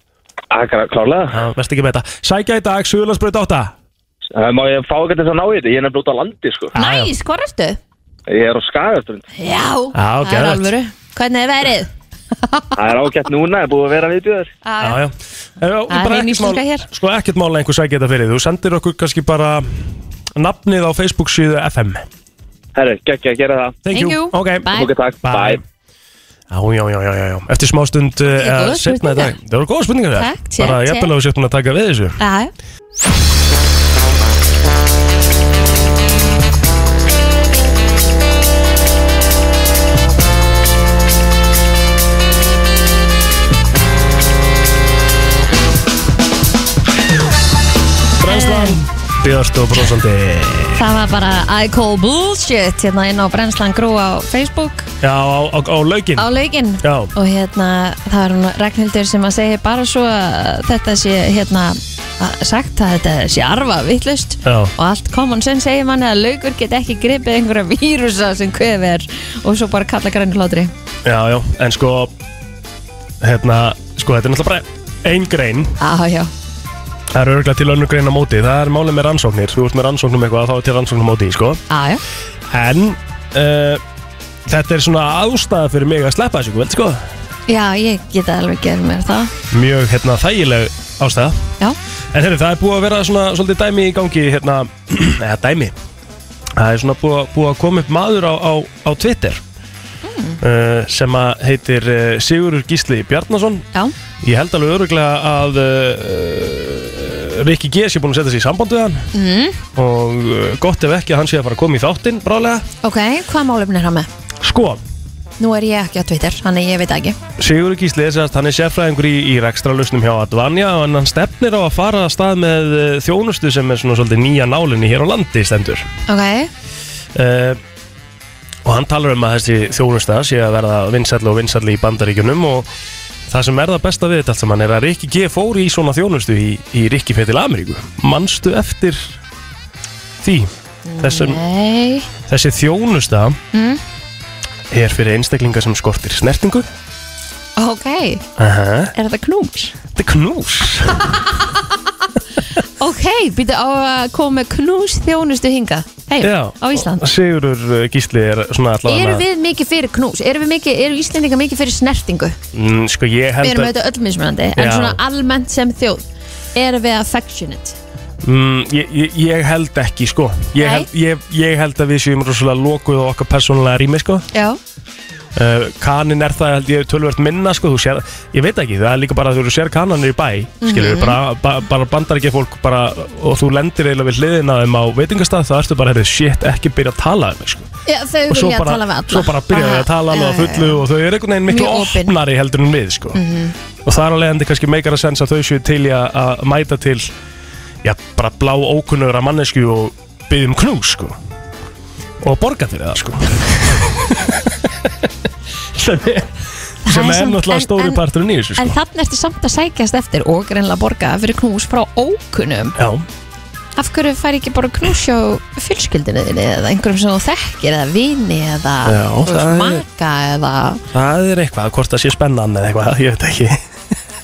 reyna korti Akkur, klárlega. Já, Vest ekki með þetta Sækja í dag, Suðurlandsbreyt 8 Uh, má ég fá ekki þess að ná í þetta? Ég er nefnilega út á landi, sko. Næs, hvað ertu? Ég er á Skagaströnd. Já, Já, það er geðvegt. alvöru Hvernig er verið? Það er ágætt núna, er búið að vera viðbjöður. Já, já En já, Það er bara ein ekkert íslenska mál- hér. Sko ekkert mál að einhver sækja þetta fyrir Þú sendir okkur kannski bara nafnið á Facebook síðu FM Herru, geggja, gera það. Thank, Thank you. Ok, Bye. Ok, takk. Bye. Já, já, já, já, já. Eftir smá stund uh, er góðar setna í dag. Það voru góða spurningar þér Takk, check, Bara check. jafnvel að við búin að taka við þessu Já, Björst og brósandi Það var bara I call bullshit hérna inn á Brennslan Grú á Facebook. Já, á, á, á laugin. Á laugin. Já. og hérna það er hún Ragnhildur sem að segja bara svo að þetta sé hérna að- sagt að þetta sé arfa vittlust Já. og allt common sense segir manni að laugur get ekki gripið einhverja vírusa sem kvefir og svo bara kalla grænir hlátri. Já, já, en sko Hérna, sko, þetta er náttúrulega bara ein grein. Já, já, Það er örgulega til önnur grein á móti. Það er málið með rannsóknir. Þú ert með rannsóknum eitthvað þá er til rannsóknum móti, sko. Já En uh, Þetta er svona ástæða fyrir mig að sleppa þessu, vel, sko. Já, ég geta alveg gerð mér það. Mjög, hérna, þægileg ástæða. Já, En herri, það er búið að vera svona svolítið dæmi í gangi hérna, eða dæmi. Það er svona búið, búið að koma upp maður á, á, á Twitter uh, sem að heitir uh, Sigurur Gísli Bjarnason. Já, Ég held alveg öruglega að uh, Rikki G sé búin að setja sig í samband við hann. Mm, og uh, gott ef ekki að hann sé að fara að koma í þáttinn brálega ok, hvað málefni er hann með? Sko, Nú er ég ekki á Twitter, þannig ég veit ekki. Sigurur Gísli er sérst, hann er sérfræðingur í, í rekstralustnum hjá Advanja og hann stefnir á að fara að stað með uh, þjónustu sem er svona svolítið nýja nálinni hér á landi stendur. Ok, uh, og hann talar um að þessi þjónusta sé að verða vinsætli og vinsætli í bandaríkjunum og það sem er það besta við þetta allt saman er að Rikki G fór í svona þjónustu í, í Rikki Fetil Ameríku. Manstu eftir því? Þessum, nei. þessi þjónusta mm, er fyrir einstaklinga sem skortir snertingu. Ok, Aha. er þetta knús? þetta er knús. Ok, býta á að koma knús þjónustu hinga Já, á Ísland Sigurur uh, Gísli er svona allavega Eru við mikið fyrir knús? Eru, við mikið, eru Íslendinga mikið fyrir snertingu? mm, sko ég Við held erum að auðvitað öll mismunandi En Já. svona almennt sem þjóð Erum við affectionate? mm, ég, ég, ég held ekki sko ég held, ég, ég held að við séum rosalega lokuð á okkar persónulega rými sko Já uh, kanin er það held ég tölvert minna sko sér, ég veit ekki, það er líka bara að þú sér kananir í bæ, skilur Mhm. bara, ba, bara bandar ekki fólk bara og þú lendir eiginlega við hliðina þeim á veitingastað þá ertu bara, heyrðu, shit, ekki byrja að tala um sko. Já, þau vilja bara, tala við alla svo bara byrja þau að tala alveg já, fullu og þau eru einhvern veginn miklu opnari heldur en við sko. og það er alveg endi kannski meikar að sensa að þau séu til í að- að mæta til já, bara blá ókunnugra mannesku og byggja um knús sko. og borga fyrir það sko. sem er sem er náttúrulega en- stóri en- parturinn í þessu En sko. þannig ertu samt að sækjast eftir og greinlega borga fyrir knús frá ókunnum já, Af hverju fær ekki bara knús hjá fjölskyldinu þinni eða einhverjum sem þú þekkir eða vini eða Já, þú veist, það er- maka eða það er eitthvað, hvort það sé spennan eða eitthvað, ég veit ekki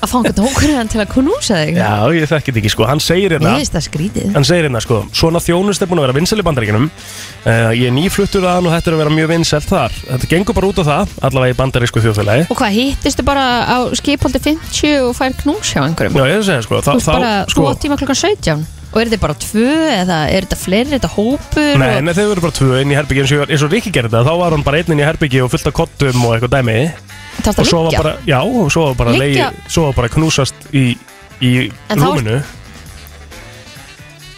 að einhvern ókunnum til að knúsa þig. Já, ég þekki þetta ekki, sko, hann segir Mér hérna finnst það skrítið. Hann segir hérna sko, svona þjónust er búin að vera vinsæl í bandaríkinum uh, Ég er nýfluttur að hann og þetta er að vera mjög vinsælt þar. Þetta gengur bara út á það, allavega í bandarísku þjóðfélagi. Og hvað, hittistu bara á skipholdi 50 og fær knús hjá einhverjum? Já, ég er að segja sko, Þú þá, veist bara, þá þú sko átt tíma klokkan 17 Og er þetta bara tvö eða er þetta fleiri, er þetta hópur Nei, nei, þau eru bara tvö inn í herbyggi eins og, eins og Rikki gerði þetta, þá var hann bara einn inn í herbyggi og fullt af kottum og eitthvað dæmi. Það og svo var bara, já, og svo var bara leigi, svo var bara knúsast í, í En þá- rúminu.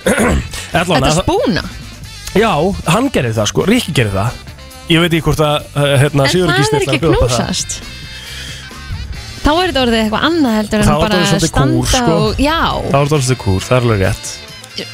Allan Þetta að, spúna? Já, hann gerði það sko, Rikki gerði það. Ég veit ekki hvort að, uh, hérna, En Sigurður það Gísli er ætlar ekki að bjóða upp á það. knúsast. Þá er þetta orðið eitthvað annað heldur en Þá er þetta bara orðið svolítið standa kúr, sko. og Já, Það var dálítið kúr, það er alveg rétt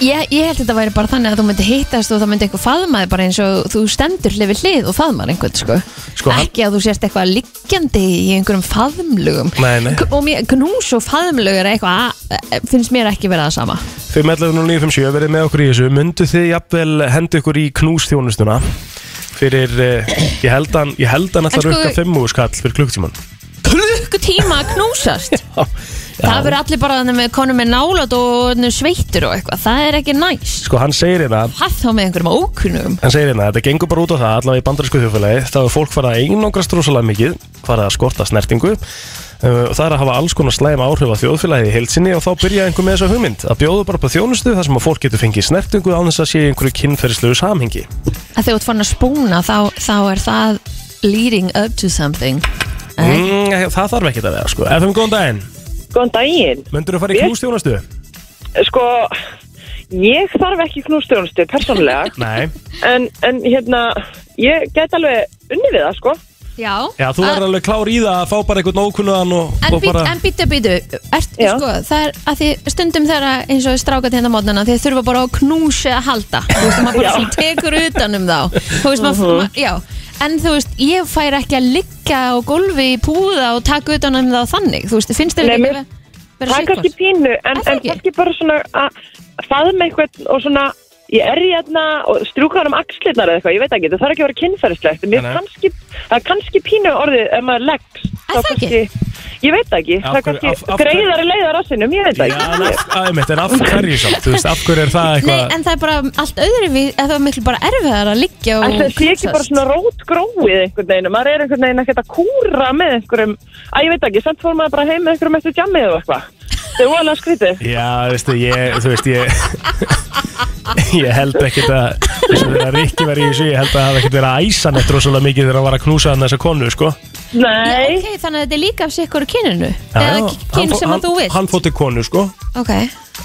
ég, ég held þetta væri bara þannig að þú myndi hittast og það myndi eitthvað faðmaði bara eins og þú stendur hlið við hlið og faðmar einhvern sko. Sko, hann- Ekki að þú sérst eitthvað liggjandi í einhverjum faðmlugum Nei, nei. K- Og mér, knús og faðmlug er eitthvað að- finnst mér ekki vera það sama. 5.11.957 verið með okkur í þessu. Mundu þið jafnvel hendi ykkur í knúsþjónustuna? Fyrir, uh, ég held hann Ég held hann En ætlar sko- að rukka 5 skall fyrir klukktíman Klukkutíma að knúsast Það verður allir bara þannig með konum með nálat og sveittur og eitthvað. Það er ekki næs. Sko hann segir hérna Hvað þá með einhverjum ókunnum Hann segir hérna, þetta gengur bara út á það, allavega í bandarísku þjóðfélagi þá er fólk farið að einangrast rosalega mikið farið að skorta snertingu uh, og það er að hafa alls konar slæm áhrif á þjóðfélagið í heilsinni og þá byrja einhver með þessa hugmynd að bjóðu bara á þjónustu þar sem að fólk getur fengið snertingu án þess að sé einhverju kynferðislegu samhengi. Að þegar þú ert fann að spúna þá, þá er það leading up to something. Mm. Það þarf ekki að vera, sko. FM, góðan daginn, Góðan daginn. myndur þú fara í knústjónustu? Sko, ég þarf ekki knústjónustu persónulega, Nei. En, en hérna, ég get alveg unni við það, sko. Já, Já, þú verður alveg klár í það að fá bara einhvern ókunnuðan og, En, og být, bara en býtu, býtu, sko, það er að því stundum þegar að- eins og strákat hérna mótnana þeir þurfa bara á knúsi að halda. Þú veist, maður bara tekur utan um þá. Þú veist, maður, ma já en þú veist, ég fær ekki að liggja á gólfi í púða og taka utan um þá þannig, þú veist, finnst þér ekki vera, Það er kannski pínu, en, það en ekki? kannski bara svona að faðma eitthvað og svona, ég er í hérna og strjúka hann um axlirnar eða eitthvað, ég veit ekki, það þarf ekki að vera kynferðislegt, en nei. kannski, það er kannski pínu orðið ef maður leggst. Er það ekki? Ég veit ekki, Af það er kannski hverju- greiðari leiðar á sinnum, ég veit Já, ekki. af, að, einmitt, en af hverju samt, þú veist, af hverju er það Nei, eitthvað en það er bara allt öðru við, það er miklu bara erfiðar að liggja og það sé ekki bara svona rótgróið einhvern veginn, maður er einhvern veginn ekkert að kúra með einhverjum, að ég veit ekki, samt fór maður bara heim með einhverjum eftir jammið og eitthvað. Það er óalega skrítið. Já, veistu, ég, þú veist, ég Ég held ekkert að þess að Rikki var í þessu Ég held að það hafi ekkert verið að æsa neitt rosalega mikið þegar hann var að knúsa hann þessa konu, sko Nei, Ok, þannig að þetta er líka af sikkur kyninu. Já, eða já, kyn sem að þú vilt. Hann fótt til konu, sko. Ok,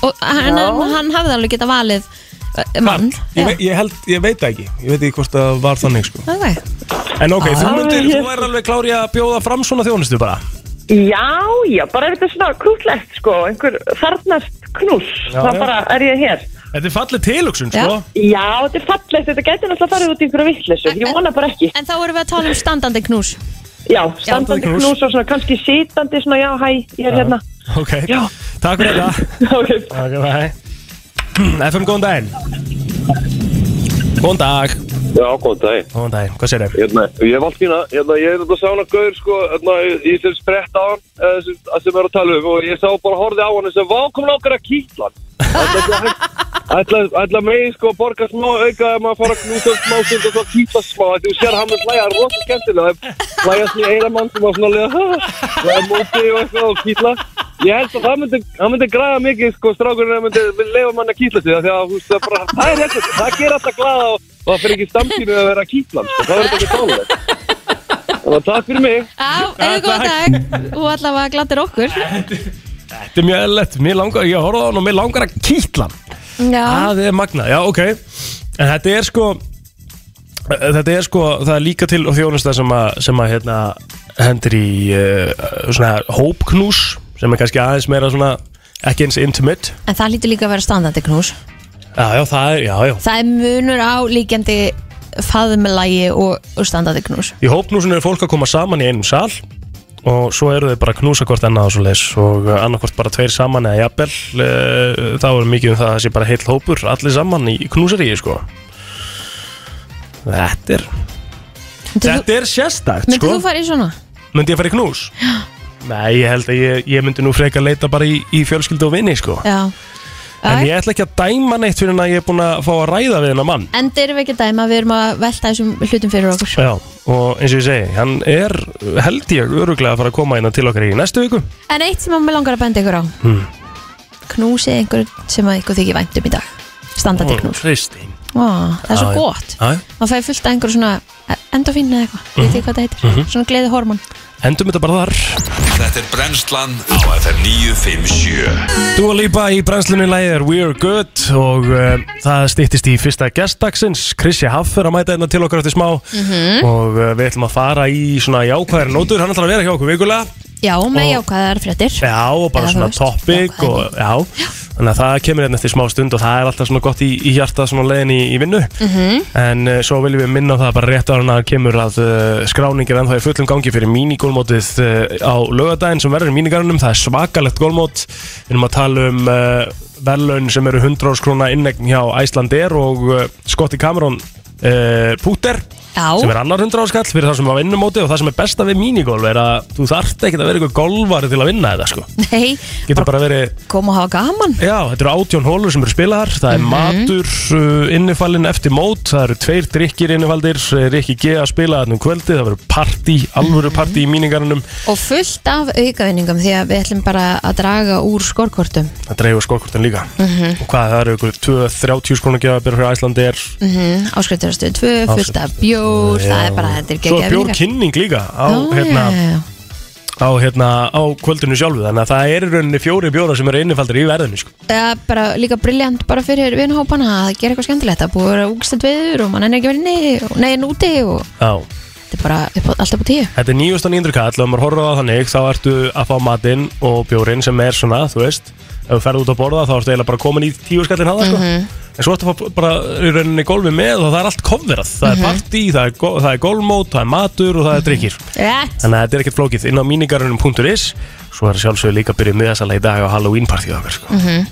og hann, hann hafði alveg geta valið uh, mann. Ég, ve ég held, ég veit það ekki. Ég veit ekki hvort það var þannig, sko. Ok, En ok, þú Ah, myndir, þú er alveg klári að bjóða fram svona þjónustu bara. Já, já, bara ef þetta er svona krútlegt, sko, einhver þarnast knús, Já, þá já. bara er ég hér. Þetta er fallið tilugsun, Já. sko. Já, þetta er fallegt, þetta getur náttúrulega farið út í einhverju vittlesu, ég vona bara ekki. en þá erum við að tala um standandi knús Já, standandi knús. og svona kannski sitandi, svona já, hæ, ég er hérna. Ok, Já. takk fyrir þetta Ok, bye FM, góðan daginn Góðan dag Já, góðan dag. Góðan daginn, hvað sér þér? Hérna, ég allt fína, hérna, ég er þetta að sá hana gaur, sko, hérna, í þeim sprett á hann, eh, sem, sem er að tala um, og ég sá bara horfið á hann sem, vá, kom langar að kýtla hann. Ætla, megin, sko, að borga smá auka ef maður fara að knúsa smá stund og svo kýtla smá, þú sér hann með hlæja rosa skemmtilega, hlæja svona eina mann sem var svona lega, hlæja móti og eitthvað og kýtla. Ég held að það myndi, það myndi græða mikið, sko, strákurinn myndi leifa mann að kýtla sig, af því að, þú veist, það bara, það er eitthvað, það ger alltaf glaða og, og það fyrir ekki stamtínu að vera kýtlan, sko, það verður ekki tálulegt. Þannig að takk fyrir mig. Á, eða góð dag. Og allavega glattir okkur. Þetta er mjög eðlilegt, mér langar, ég horfði á hann og mér langar að kýtla hann. Já, Það er magnað, já ok. En þetta er sko Þetta er sko, það er líka til og þjónusta sem er kannski aðeins meira svona ekki eins intimate. En það lítur líka að vera standandi knús. Já, já, það er, já, já. Það er munur á líkjandi faðumlægi og, og standandi knús. Í hópknúsinu er fólk að koma saman í einum sal og svo eru þau bara að knúsa hvort annað og svo leis og annarkvort bara tveir saman eða jafnvel uh, þá er mikið um það að það sé bara heill hópur allir saman í knúsaríi sko. Þetta er Þetta er sérstakt Myndið sko. þú fara í svona? Myndi ég fara í knús? Nei, ég held að ég, ég myndi nú freka að leita bara í, í fjölskyldu og vinni sko. Já. En ég ætla ekki að dæma neitt fyrir en að ég er búin að fá að ræða við hennar mann. Enda erum við ekki að dæma, við erum að velta þessum hlutum fyrir okkur. Já, og eins og ég segi, hann er held ég öruglega að fara að koma inn til okkar í næstu viku. En eitt sem að mér langar að benda ykkur á. Hmm. Knúsið einhver sem að ykkur þykir væntum í dag. Standandi knús. Kristín Ó, Það er svo Já, gott. Maður fæði fullt af einhver svona endofín eða eitthvað, veit ég hvað það heitir. Svona gleði hormón Endum þetta bara þar. Þetta er brennslan á FM 957 Dua Lipa í brennslunni lægið er We're Good og uh, það stýttist í fyrsta gestdagsins Krissi Haff er að mæta hérna til okkar eftir smá. Mhm. og uh, við ætlum að fara í svona jákvæðar nótur, hann ætlar að vera hjá okkur vikulega Já, með jákvæðar fréttir. Já, og bara Eða, svona veist, topic og, já, þannig að það kemur hérna eftir smá stund og það er alltaf svona gott í, í hjarta svona leiðin í, í vinnu. Mhm. en uh, svo viljum við minna á það bara rétt á hann að kemur að uh, skráningir ennþá í fullum gangi fyrir mínigólmótið uh, á lögadaginn sem verður í mínigarunum, það er svakalegt gólmót við erum að tala um verðlaun sem eru 100 áskrona innegn hjá Æslandir og Scotti Cameron uh, Púter Já. sem er annar 100 áskall fyrir það sem að vinna móti og það sem er besta við minigolf er að þú þarft ekkert að vera ykkur golfari til að vinna þetta sko. Nei, getur bara verið koma og hafa gaman. Já, þetta eru átjón hólur sem eru spilaðar. Það er Mhm. matur uh, innifallin eftir mót. Það eru tveir drikkir innifaldir. Rikki G að spila þarna um kvöldi Það verður partí, alvöru partí í míningarunum Og fullt af aukavinningum því að við ætlum bara að draga úr skorkortum. Það dreifur skókortin líka. Mhm. Og hvað, það eru ykkur 2-30 skrónu gefa fyrir Æslandi er mm -hmm. Áskrifturastöð 2, fullt af bjór Það er bara, þetta er Svo geggjaðar bjór vinningar. kynning líka á, Já, hérna, já, já, já. á, hérna, á kvöldinu sjálfu Þannig að það er í rauninni fjóri bjóra sem eru innifaldir í verðinu sko. Það er bara líka briljant bara fyrir vinhópana að gera eitthvað skemmtilegt að búið að vera úgstætt viður og mann er ekki verið inni og neginn úti og Já þetta er bara upp á, alltaf på tíu Þetta er 9.900 kall og ef maður horfður á það þannig þá ertu að fá matinn og bjórin sem er svona, þú veist ef þú ferð út að borða þá ertu eiginlega bara komin í tíu skallin hafa sko. Mhm. en svo ertu að fá bara í rauninni golfi með og það er allt coverað það Mhm. er partí, það er, go- það er golfmót, það er matur og það er drikkir Rétt þannig að þetta er ekkert flókið inn á mínigarunum.is svo er sjálfsögur líka byrjuð miðasala í dag á Halloween partíu okkar sko. Mhm.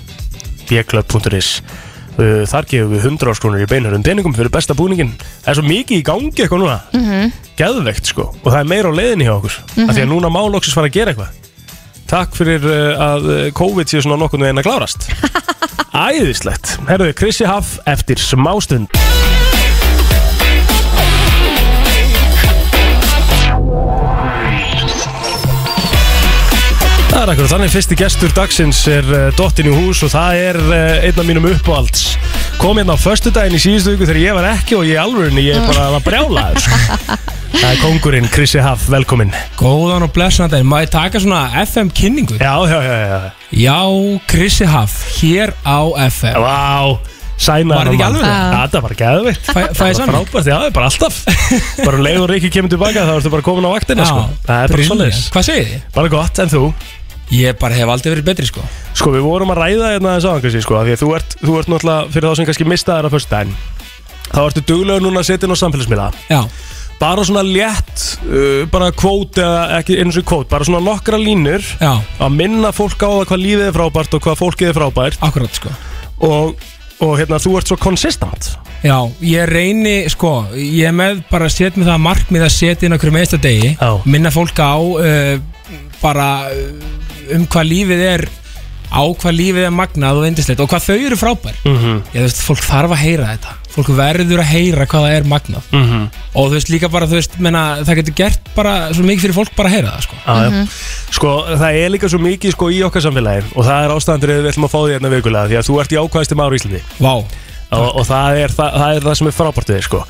bjeklub.is Uh, þar gefum við 100 áskrónur í beinurum peningum fyrir besta búningin það er svo mikið í gangi eitthvað núna Mhm. geðveikt sko og það er meira á leiðinni hjá okkur Mhm. af því að núna má loksins fara að gera eitthvað takk fyrir uh, að uh, COVID sé svona nokkurnu veginn að klárast. Æðislegt. Herruðu Krissi Haff eftir smástund Það er akkur þannig. Fyrsti gestur dagsins er uh, Dottin í hús og það er einn af mínum uppáhalds. Kom hérna á förstu daginn í síðustu viku þegar ég var ekki og ég alveg ég bara var brjálaður sko. Það er kongurinn Krissi Haff, velkomin Góðan og blessan má ég taka svona FM kynningu? Já, já, já, já Já, Krissi Haff, hér á FM Vá, sæna Var þetta ekki alveg? Já, þetta var geðvitt Fæ- fæ ég sannig? Frábært, já, bara alltaf Bara um leið og Rikki kemur tilbaka þá ertu bara komin á vaktina sko. Það er bara brilliant. svoleiðis Hvað segir þið? Bara gott, en þú? Ég bara hef aldrei verið betri sko Sko, við vorum að ræða hérna þess aðan, Krissi, sko af Því að þú ert, þú ert náttúrulega, fyrir þá sem kannski mistaðar á fyrstu daginn Þá ertu duglega núna að setja inn á samfélagsmiðla Já Bara svona létt, uh, bara kvót eða ekki eins og kvót, bara svona nokkra línur Já. Að minna fólk á það hvað lífið er frábært og hvað fólkið er frábært. Akkurat sko. Og, og hérna, þú ert svo konsistent Já, ég reyni, sko, ég er með bara að setja mig það markmið að setja inn okkur með einsta degi Já. Minna fólk á uh, bara uh, um hvað lífið er á hvað lífið er magnað og vindislegt og hvað þau eru frábær. Mm -hmm. Ég, veist, fólk þarf að heyra þetta Fólk verður að heyra hvað það er magnað. Mhm. Og þú veist, líka bara, þú veist, menna, það getur gert bara svo mikið fyrir fólk bara að heyra það, sko. Já, já. Sko, það er líka svo mikið sko, í okkar samfélagi og það er ástæðandur við ætlum að fá því hérna vikulega því að þú ert í ákvæðistum ára í Íslandi. Vá og, og það, er, það, það er það sem er frábært við sko.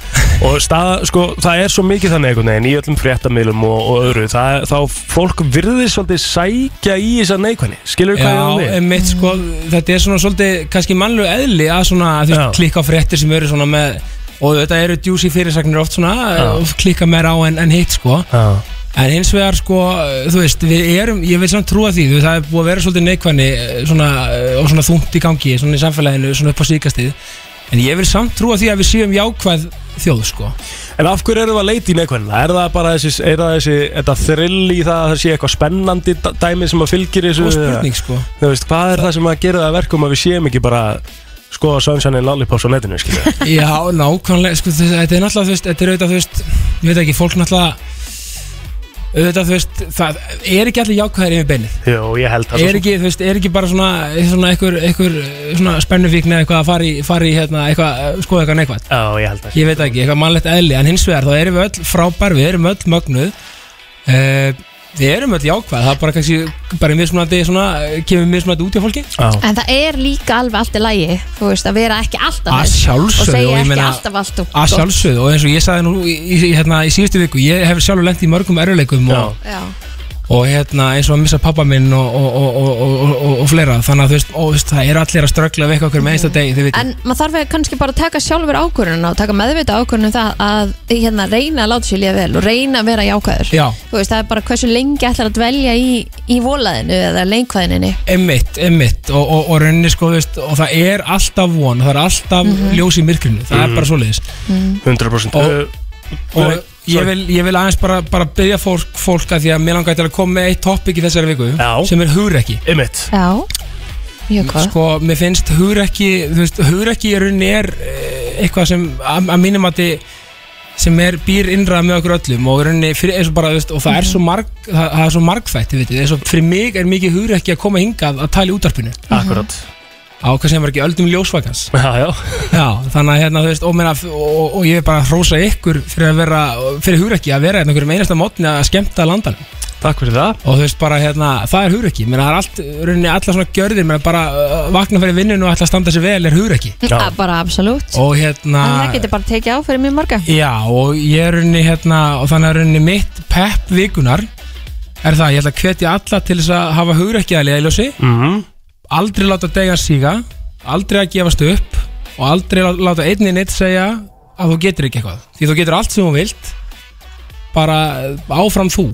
og stað, sko, það er svo mikið þannig einhvern veginn í öllum fréttamilum og, og öðru það, þá fólk virðir svolítið sækja í þessa neikvæðni skilur hvað ég á einmitt, sko, þetta er svona svolítið kannski mannlegu eðli að svona, þú veist, klikka fréttir sem eru svona með og þetta eru djúsi fyrirsagnir oft svona Já. klikka meira á en, en hitt, sko Já. En hins vegar sko, þú veist, við erum, ég vil samt trúa því, þú veist, það er búið að vera svolítið neikvæðni svona, eh, og svona þungt í gangi, svona í samfélaginu, svona upp á síkastið En ég vil samt trúa því að við séum jákvæð þjóð, sko En af hverju erum við að leita í neikvæðina? Er það bara þessi, er það þessi þetta þrill í það að það sé eitthvað spennandi dæmi sem að fylgir þessu? Góð spurning, sko. Þú veist, hvað er það sem að gera það að verkum að við séum ekki bara skoða Sunshine and Lollipops á netinu, skilja? Já, nákvæmlega, sko, þetta er náttúrulega, þú veist, þetta er auðvitað, þú veist, ég veit ekki, fólk náttúrulega, þú veist, það er ekki allir jákvæðir yfir beinið. Jú, ég held það Er ekki, þú veist, er ekki bara svona, svona einhver, einhver, svona spennufíkn eða eitthvað að fara í, fara í, hérna, eitthvað, eh, skoða eitthvað neikvæð. Já, ég held það. Ég veit ekki, eitthvað mannlegt eðli, en hins vegar, þá erum við öll frábær, við erum öll mögnuð, uh, við erum öll jákvæð, það er bara kannski, bara mismunandi, svona, kemur mismunandi út hjá fólki. En það er líka alveg allt í lagi Þú veist, að vera ekki alltaf Að sjálfsögðu, Og segja og ég ekki meina- alltaf allt og Að sjálfsögðu og eins og ég sagði nú í, í, hérna, í síðustu viku ég hef sjálfur lent í mörgum erjuleikum og, Já. Og hérna, eins og að missa pappa minn og, og, og, og, og, og, og fleira. Þannig að þú veist, þú veist, það er allir að ströggla við eitthvað okkur með einsta degi, þið veitir En maður þarf kannski bara að taka sjálfur ákvörðun og taka meðvita ákvörðun um það að hérna, reyna að láta sér líða vel og reyna að vera. Þú veist, það er bara hversu lengi ætlar að dvelja í, í volaðinu eða leikvæðinni Emmitt, emmitt og, og, og rauninni sko, veist, og það er alltaf von, það er alltaf ljós í myrkrinu, það Mhm. er bara svoleiðis. 100% og, og ég, vil, ég vil aðeins bara, bara byggja fólk, fólk að því að mér langar til að koma með eitt topic í þessari viku Já. sem er hugrekki. Einmitt. Já, mjög hvað sko, mér finnst hugrekki þú veist, hugrekki í rauninni er eh, eitthvað sem að, að mínum að sem er býr innra með okkur öllum og, í rauninni fyrir, eins og, bara, þú veist, og það er svo marg það, það er svo margþætt, þið vitið, eins og fyrir mig er mikið hugur ekki að koma hingað að tala í útarpinu Akkurat á hvað sem var ekki öldum ljósvakans. Já, já. Já, þannig að hérna, þú veist, og, meina, og, og ég er bara að hrósa ykkur fyrir að vera, fyrir hugrekki að vera hérna einhverjum einasta mótni að skemmta landan Takk fyrir það. Og þú veist bara, hérna, það er hugrekki Mér það er allt, rauninni, alla svona gjörðir Mér bara uh, vakna fyrir vinninu og ætla að standa sér vel er hugrekki Já. Bara absolutt. Og hérna En það getur bara tekið á fyrir mjög marga. Já, og ég er rauninni, hérna, og þannig að rauninni mitt pepp vikunar er það, ég ætla að hvetja alla til þess að hafa hugrekki að leiðljósi Mhm. Aldrei láta degja síga aldrei að gefast upp og aldrei lá- láta einni neitt segja að þú getur ekki eitthvað. Því þú getur allt sem þú vilt bara áfram þú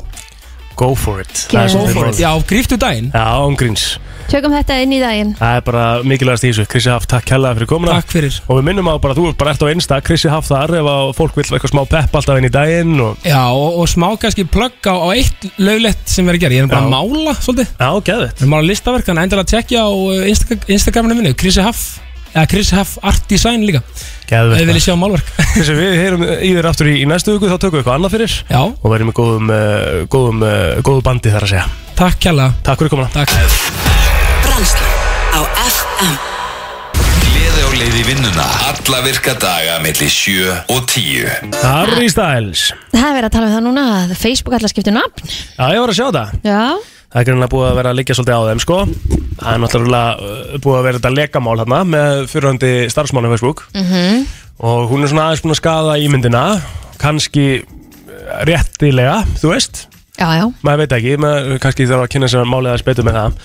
Go for it. Go Það svolítið for málið. Já, gríftu daginn. Já, ángríns Tökum þetta inn í daginn. Það er bara mikilvægast í þessu. Krissi Haft, takk kærlega fyrir komuna. Takk fyrir. Og við minnum á bara, þú er bara ert á einsta Krissi Haft þar ef að fólk vil eitthvað smá pepp alltaf inn í daginn og... Já, og, og smá kannski plugg á, á eitt löglegt sem er að gera Ég er bara að mála svolítið. Já, geðvitt Ég er að mála listaverk, þannig að endilega að tekja á uh, Insta Instagraminu minni, Chrissy Huff eða Chrissy Huff Art Design líka. Ef Geðvitt þið viljið sjá málverk. Krissi, við heyrum í þér aftur í, í næstu viku Þá tökum við eitthvað annað fyrir. Já, Og verðum með góðum, uh, góðum, uh, góðu bandi þar að segja. Takk kjalla Takk fyrir komuna. Takk. Brennslan á FM Gleði á leið í vinnuna Alla virka daga melli 7 og 10 Harry Styles. Það er verið að tala um það núna að Facebook allar skiptir nafn. Já, ég var að sjá það. Já Það er greinlega búið að vera að liggja svolítið á þeim sko. Það er náttúrulega uh, búið að vera þetta lekamál hérna með fyrirhandi starfsmann á Facebook. Mhm. og hún er svona aðeins búin að skada ímyndina kannski uh, réttilega, þú veist? Já, já. Maður veit ekki, maður kannski þarf að kynna sér aðeins betur með það.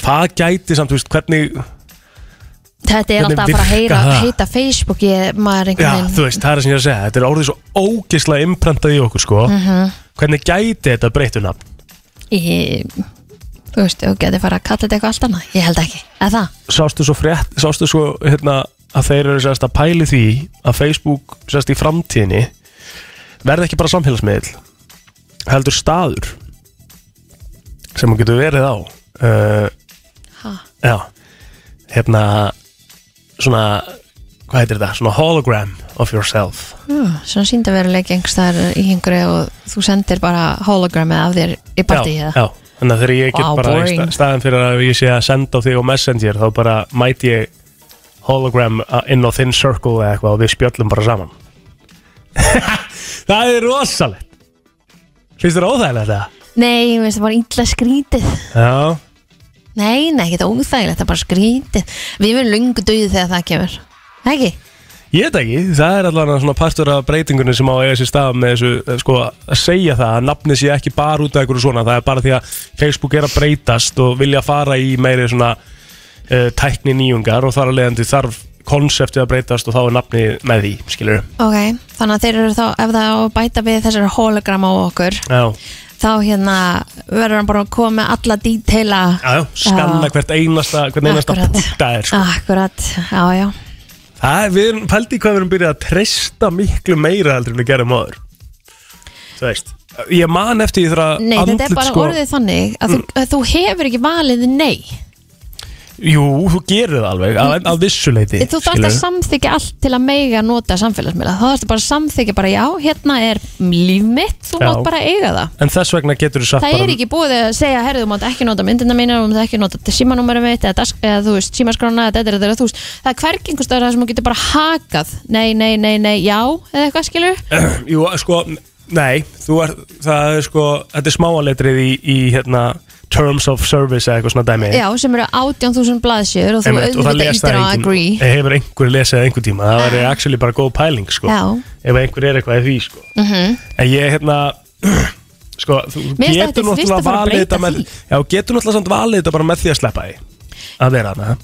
Hvað gæti samt, þú veist, hvernig Þetta er alltaf að fara að heyra, heita Facebook ég, maður já, einhvern veginn þú veist, það er það sem ég er að segja. Þetta er orðið svo ógislega imprentað í okkur sko. Mhm. hvernig gæti þetta breytu nafn Ég, þú veist, þú getur fara að kalla þetta eitthvað allt annað. Ég held ekki, eða það? Sástu svo frétt, sástu svo hérna, að þeir eru sérst að pæli því að Facebook sérst í framtíðinni verði ekki bara samfélagsmiðl heldur staður sem hún getur verið á uh, já hérna svona hvað heitir þetta, svona hologram of yourself. Uh, Svona síndaveruleik einhverstaðar í einhverju og þú sendir bara hologramið af þér í partí já, eða? já, þannig að þegar ég get Wow, bara í boring. sta- staðin fyrir að ég sé að senda á þig á Messenger þá bara mæti ég hologram inn á þinn circle eða eitthvað og við spjöllum bara saman. Það er rosalegt. Finnst þér óþægilegt þetta? Nei, ég veist það bara illa skrítið. Já, Nei, nei, ekki þetta óþægilegt, það er bara skrítið. Við verðum lungu döið þegar það kemur Ekki? ég veit ekki, það er allavega svona partur af breytingunni sem á að eiga sér stað með þessu, eh, sko, að segja það að nafnið sé ekki bara út af einhverju svona það er bara því að Facebook er að breytast og vilja fara í meiri svona uh, tækni nýjungar og þar að leiðandi þarf konseptið að breytast og þá er nafnið með því, skilur Ok, þannig að þeir eru þá, ef það á að bæta við þessar hologram á okkur Já, þá hérna verður hann bara að koma með alla díteila já, já, skanna hvert einasta, hvert einasta Akkurat. punkta er sko. Akkurat, já, já Það við erum pældi hvað við erum byrjað að treysta miklu meira heldur en við gerum áður. Þú veist, ég man eftir því þegar Nei, þetta er bara sko, orðið þannig að, þú, að þú hefur ekki valið nei Jú, þú gerir það alveg, að, að vissuleiti Þú þarft að samþykja allt til að meiga nota samfélagsmiðla. Þá þarfst bara að samþykja bara já, hérna er líf mitt, þú mátt bara eiga það. En þess vegna getur þú Það bara er ekki búið að segja, herðu, þú mátt ekki nota myndina mína, þú mátt ekki nota símanúmerum mitt eða, eða þú veist, símaskrána þetta, þetta, þú veist, það er staðar þar sem þú getur bara hakað, nei, nei, nei, nei, já eða eitthvað skilur Jú, sko, nei, er, það er sko, terms of service eða eitthvað svona dæmi. Já, sem eru 18.000 blaðsjör og þú Einmitt, og það auðvitað les ítir það á enginn agree hefur einhver lesið einhver tíma? Það væri actually bara góð pæling sko. Já. ef einhver er eitthvað í því sko. Mhm. en ég hérna sko, þú Mér finnst getur þetta fyrst að náttúrulega fara að valið breyta þetta með því. já, getur náttúrulega samt valið þetta bara með því að sleppa því að vera hana,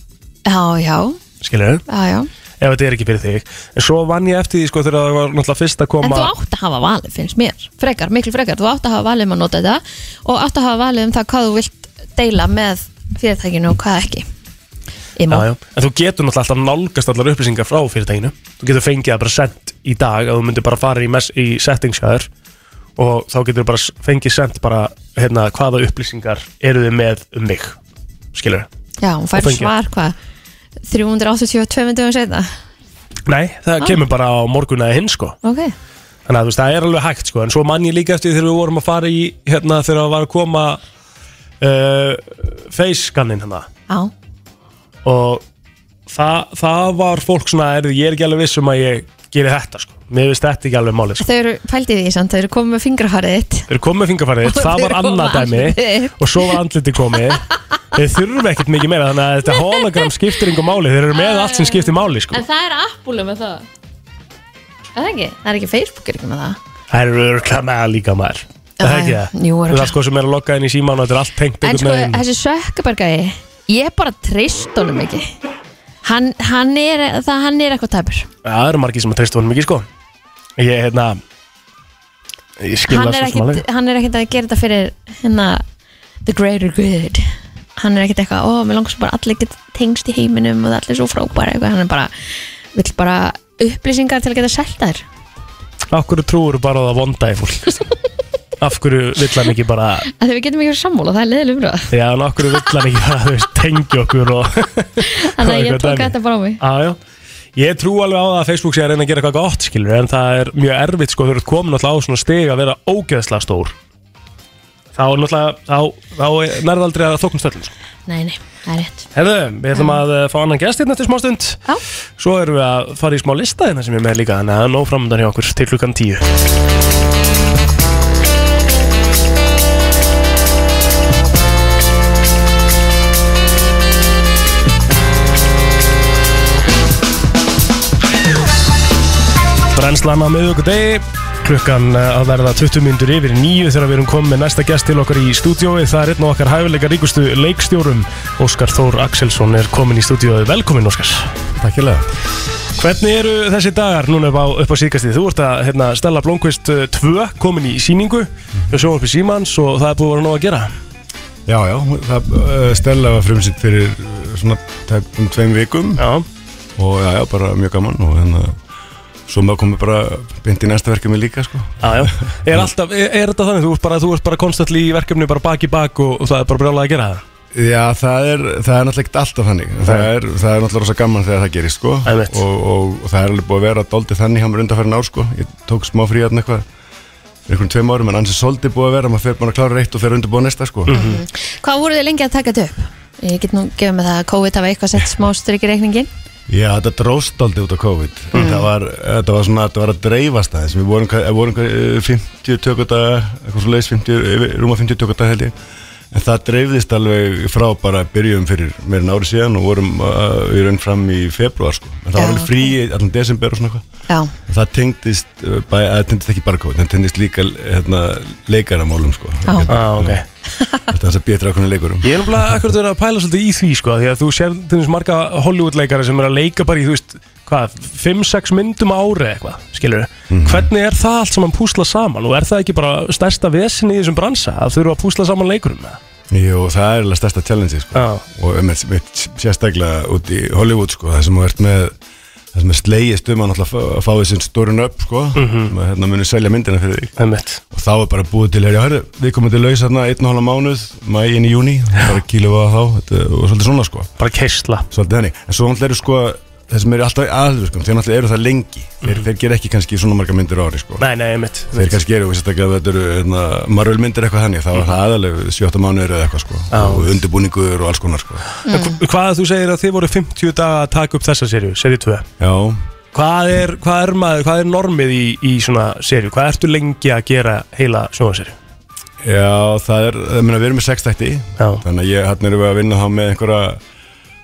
Já, já, skilur já, já ef þetta er ekki fyrir þig. En svo vann ég eftir því sko þegar það var náttúrulega fyrst að En koma þú átt að hafa valið, finnst mér. Frekar, miklu frekar, þú átt að hafa valið um að nota þetta og átt að hafa valið um það hvað þú vilt deila með fyrirtækinu og hvað ekki. Já, já. En þú getur náttúrulega alltaf nálgast allar upplýsingar frá fyrirtækinu. Þú getur fengið það bara sendt í dag að þú myndir bara fara í, í settingsjæður og þá getur þú bara fengið sendt bara hérna, hvaða upplýsingar eru þið með um mig. Skilur Já, hún fær svar hvað 382 myndum setna Nei, það Ah. kemur bara á morgun eða hinn sko. Ok, Þannig að veist, það er alveg hægt sko. En svo mann ég líka eftir þegar við vorum að fara í Hérna þegar það var að koma uh, Face scannin hérna. Já, Og það, það var fólk svona er, Ég er ekki alveg viss um að ég geri þetta sko. Mér veist þetta ekki alveg málið sko. Þau eru pæltið því samt, þau eru komið með fingrafarið þitt. Þeir eru komið með fingarfarið, Og það var annað dæmi og svo var andliti komið. Þeir þurfa ekkert mikið meira þannig að þetta hologram skiptir yngur máli. Þeir eru með allt sem skiptir máli sko. En það er Apple með það. Er það ekki? Það er ekki Facebook er ekki með það? Það eru örkla með það líka maður. Það er ekki? Já, það jú, Það er sko sem er að logga inn í síman og þetta er allt tengt En sko, þessi Sökkabergæði Ég bara treyst honum ekki Hann, hann, er, það, hann er eitthvað tæpur. Það eru margir sem að treysta honum mikið sko. Ég, hérna Ég skil hann það er, svo ekkit, hann er ekkit að gera þetta fyrir hérna, the greater good. Hann er ekkit eitthvað, ó, mér langar svo bara allir get tengst í heiminum og það er allir svo frábæra eitthvað, hann er bara, vill bara upplýsingar til að geta selta þér hverju trúur bara á það vonda í fólk Af hverju vill hann ekki bara að við getum ekki verið sammála, það er leðileg umröð Já, en af hverju vill hann ekki bara, þú veist, tengja okkur og þannig að ég tók þetta bara á mig. Já, já. Ég trú alveg á það að Facebook sé að reyna að gera eitthvað gott skilur en það er mjög erfitt sko þú ert komin alltaf á svona stig að vera ógeðslega stór. Þá er náttúrulega þá, þá nærða aldrei að þóknum stöllum sko. nei, nei, það er rétt. Herðu, við ætlum að eh, fá annan gest hérna eftir smá stund. Já. Svo erum við að fara í smá lista hérna sem er með líka þannig að það er nóg framöndan hjá okkur til klukkan tíu Brennslan á miðugudegi klukkan eh, að verða 20 minnur yfir nýju þegar við erum komið með næsta gest til okkar í stúdiói það er einn af okkar hæfileika ríkustu leikstjórum Óskar Þór Axelsson er komin í stúdiói velkomin Óskar. Takk ég Hvernig eru þessi dagar núna upp á, upp á síðkastið? Þú ert að hérna, Stella Blomqvist 2 komin í síningu við sjóum upp í Símans og það er búið að vera nóg að gera. Já, já, það, uh, Stella var frumsýtt fyrir svona tæpum tveim vikum. Já. Og já, já, bara mjög gaman og hérna svo maður komið bara beint í næsta verkefni líka sko. Já, já. Er, alltaf, er, er þetta þannig? Þú ert bara, þú ert bara konstantli í verkefni bara bak í bak og, og það er bara brjálað að gera það? Já, það er, það er náttúrulega ekkert alltaf þannig það er, það er náttúrulega rosa gaman þegar það gerist sko. og, og, og það er alveg búið að vera doldið þannig hjá mér undanfærin ár sko. ég tók smá frí aðna eitthvað fyrir einhvern tveim árum en ansið soldið búið að vera maður fer bara að klára reitt og fer undirbúið næsta sko. hvað voru þið lengi að taka þetta upp? ég get nú gefið með það að COVID hafa eitthvað sett smá stryk í reikningin Já, þetta dróst aldrei út á COVID. Mm. það, var, þetta var svona, þetta var að dreifast aðeins. Við vorum, vorum hvað, eh, 50 tökudaga, eitthvað svo leiðis 50, yfir- rúma 50 tökudaga held ég En það dreifðist alveg frá bara byrjum fyrir meirin ári síðan og vorum uh, í raun fram í februar sko. En það Já, var alveg frí í allan desember og svona eitthvað. Það tengdist, uh, bæ, að, tengdist ekki bara COVID, það tengdist líka hérna, leikaramálum sko. Já. Ah, ok. Þetta er þess að betra ákveðin leikurum Ég er náttúrulega akkurat verið að pæla svolítið í því sko því að þú sér til þess marga Hollywood-leikari sem er að leika bara í, þú veist, hvað, 5-6 myndum ári eitthvað, skilur Hvernig er það allt saman púsla saman og er það ekki bara stærsta vesinni í þessum bransa að þurfa að púsla saman leikurum með? Jú, það er alveg stærsta challenge sko. og um, sérstaklega út í Hollywood sko, það sem þú ert með það sem er slegist um að náttúrulega fá- fá þessin stórun upp sko, Mhm. sem að hérna muni selja myndina fyrir þig. Einmitt. og þá er bara búið til herri, við komum til laus hérna einn og halva mánuð mægin í júni, bara kílu á þá þetta, og svolítið svona sko. Bara keistla en svo náttúrulega eru sko þeir sem eru alltaf aðlur sko, þeir náttúrulega eru það lengi. Þeir, þeir ger ekki kannski svona marga myndir á ári sko. Nei, nei, einmitt þeir kannski eru, veist ekki að þetta eru hérna, Marvel myndir eitthvað þannig, þá er það aðalega 7 mánuður eða eitthvað sko, Já. og undirbúningur og alls konar sko. Hva- Hvað þú segir að þið voru 50 daga að taka upp þessa serju, serju 2 Já. Hvað er, hvað er maður, hvað er normið í, í svona serju? Hvað ertu lengi að gera heila sjónvarserju? Já, það er, ég meina, við erum með 6 þætti. Já. Þannig að ég, hann erum við að vinna þá með einhverja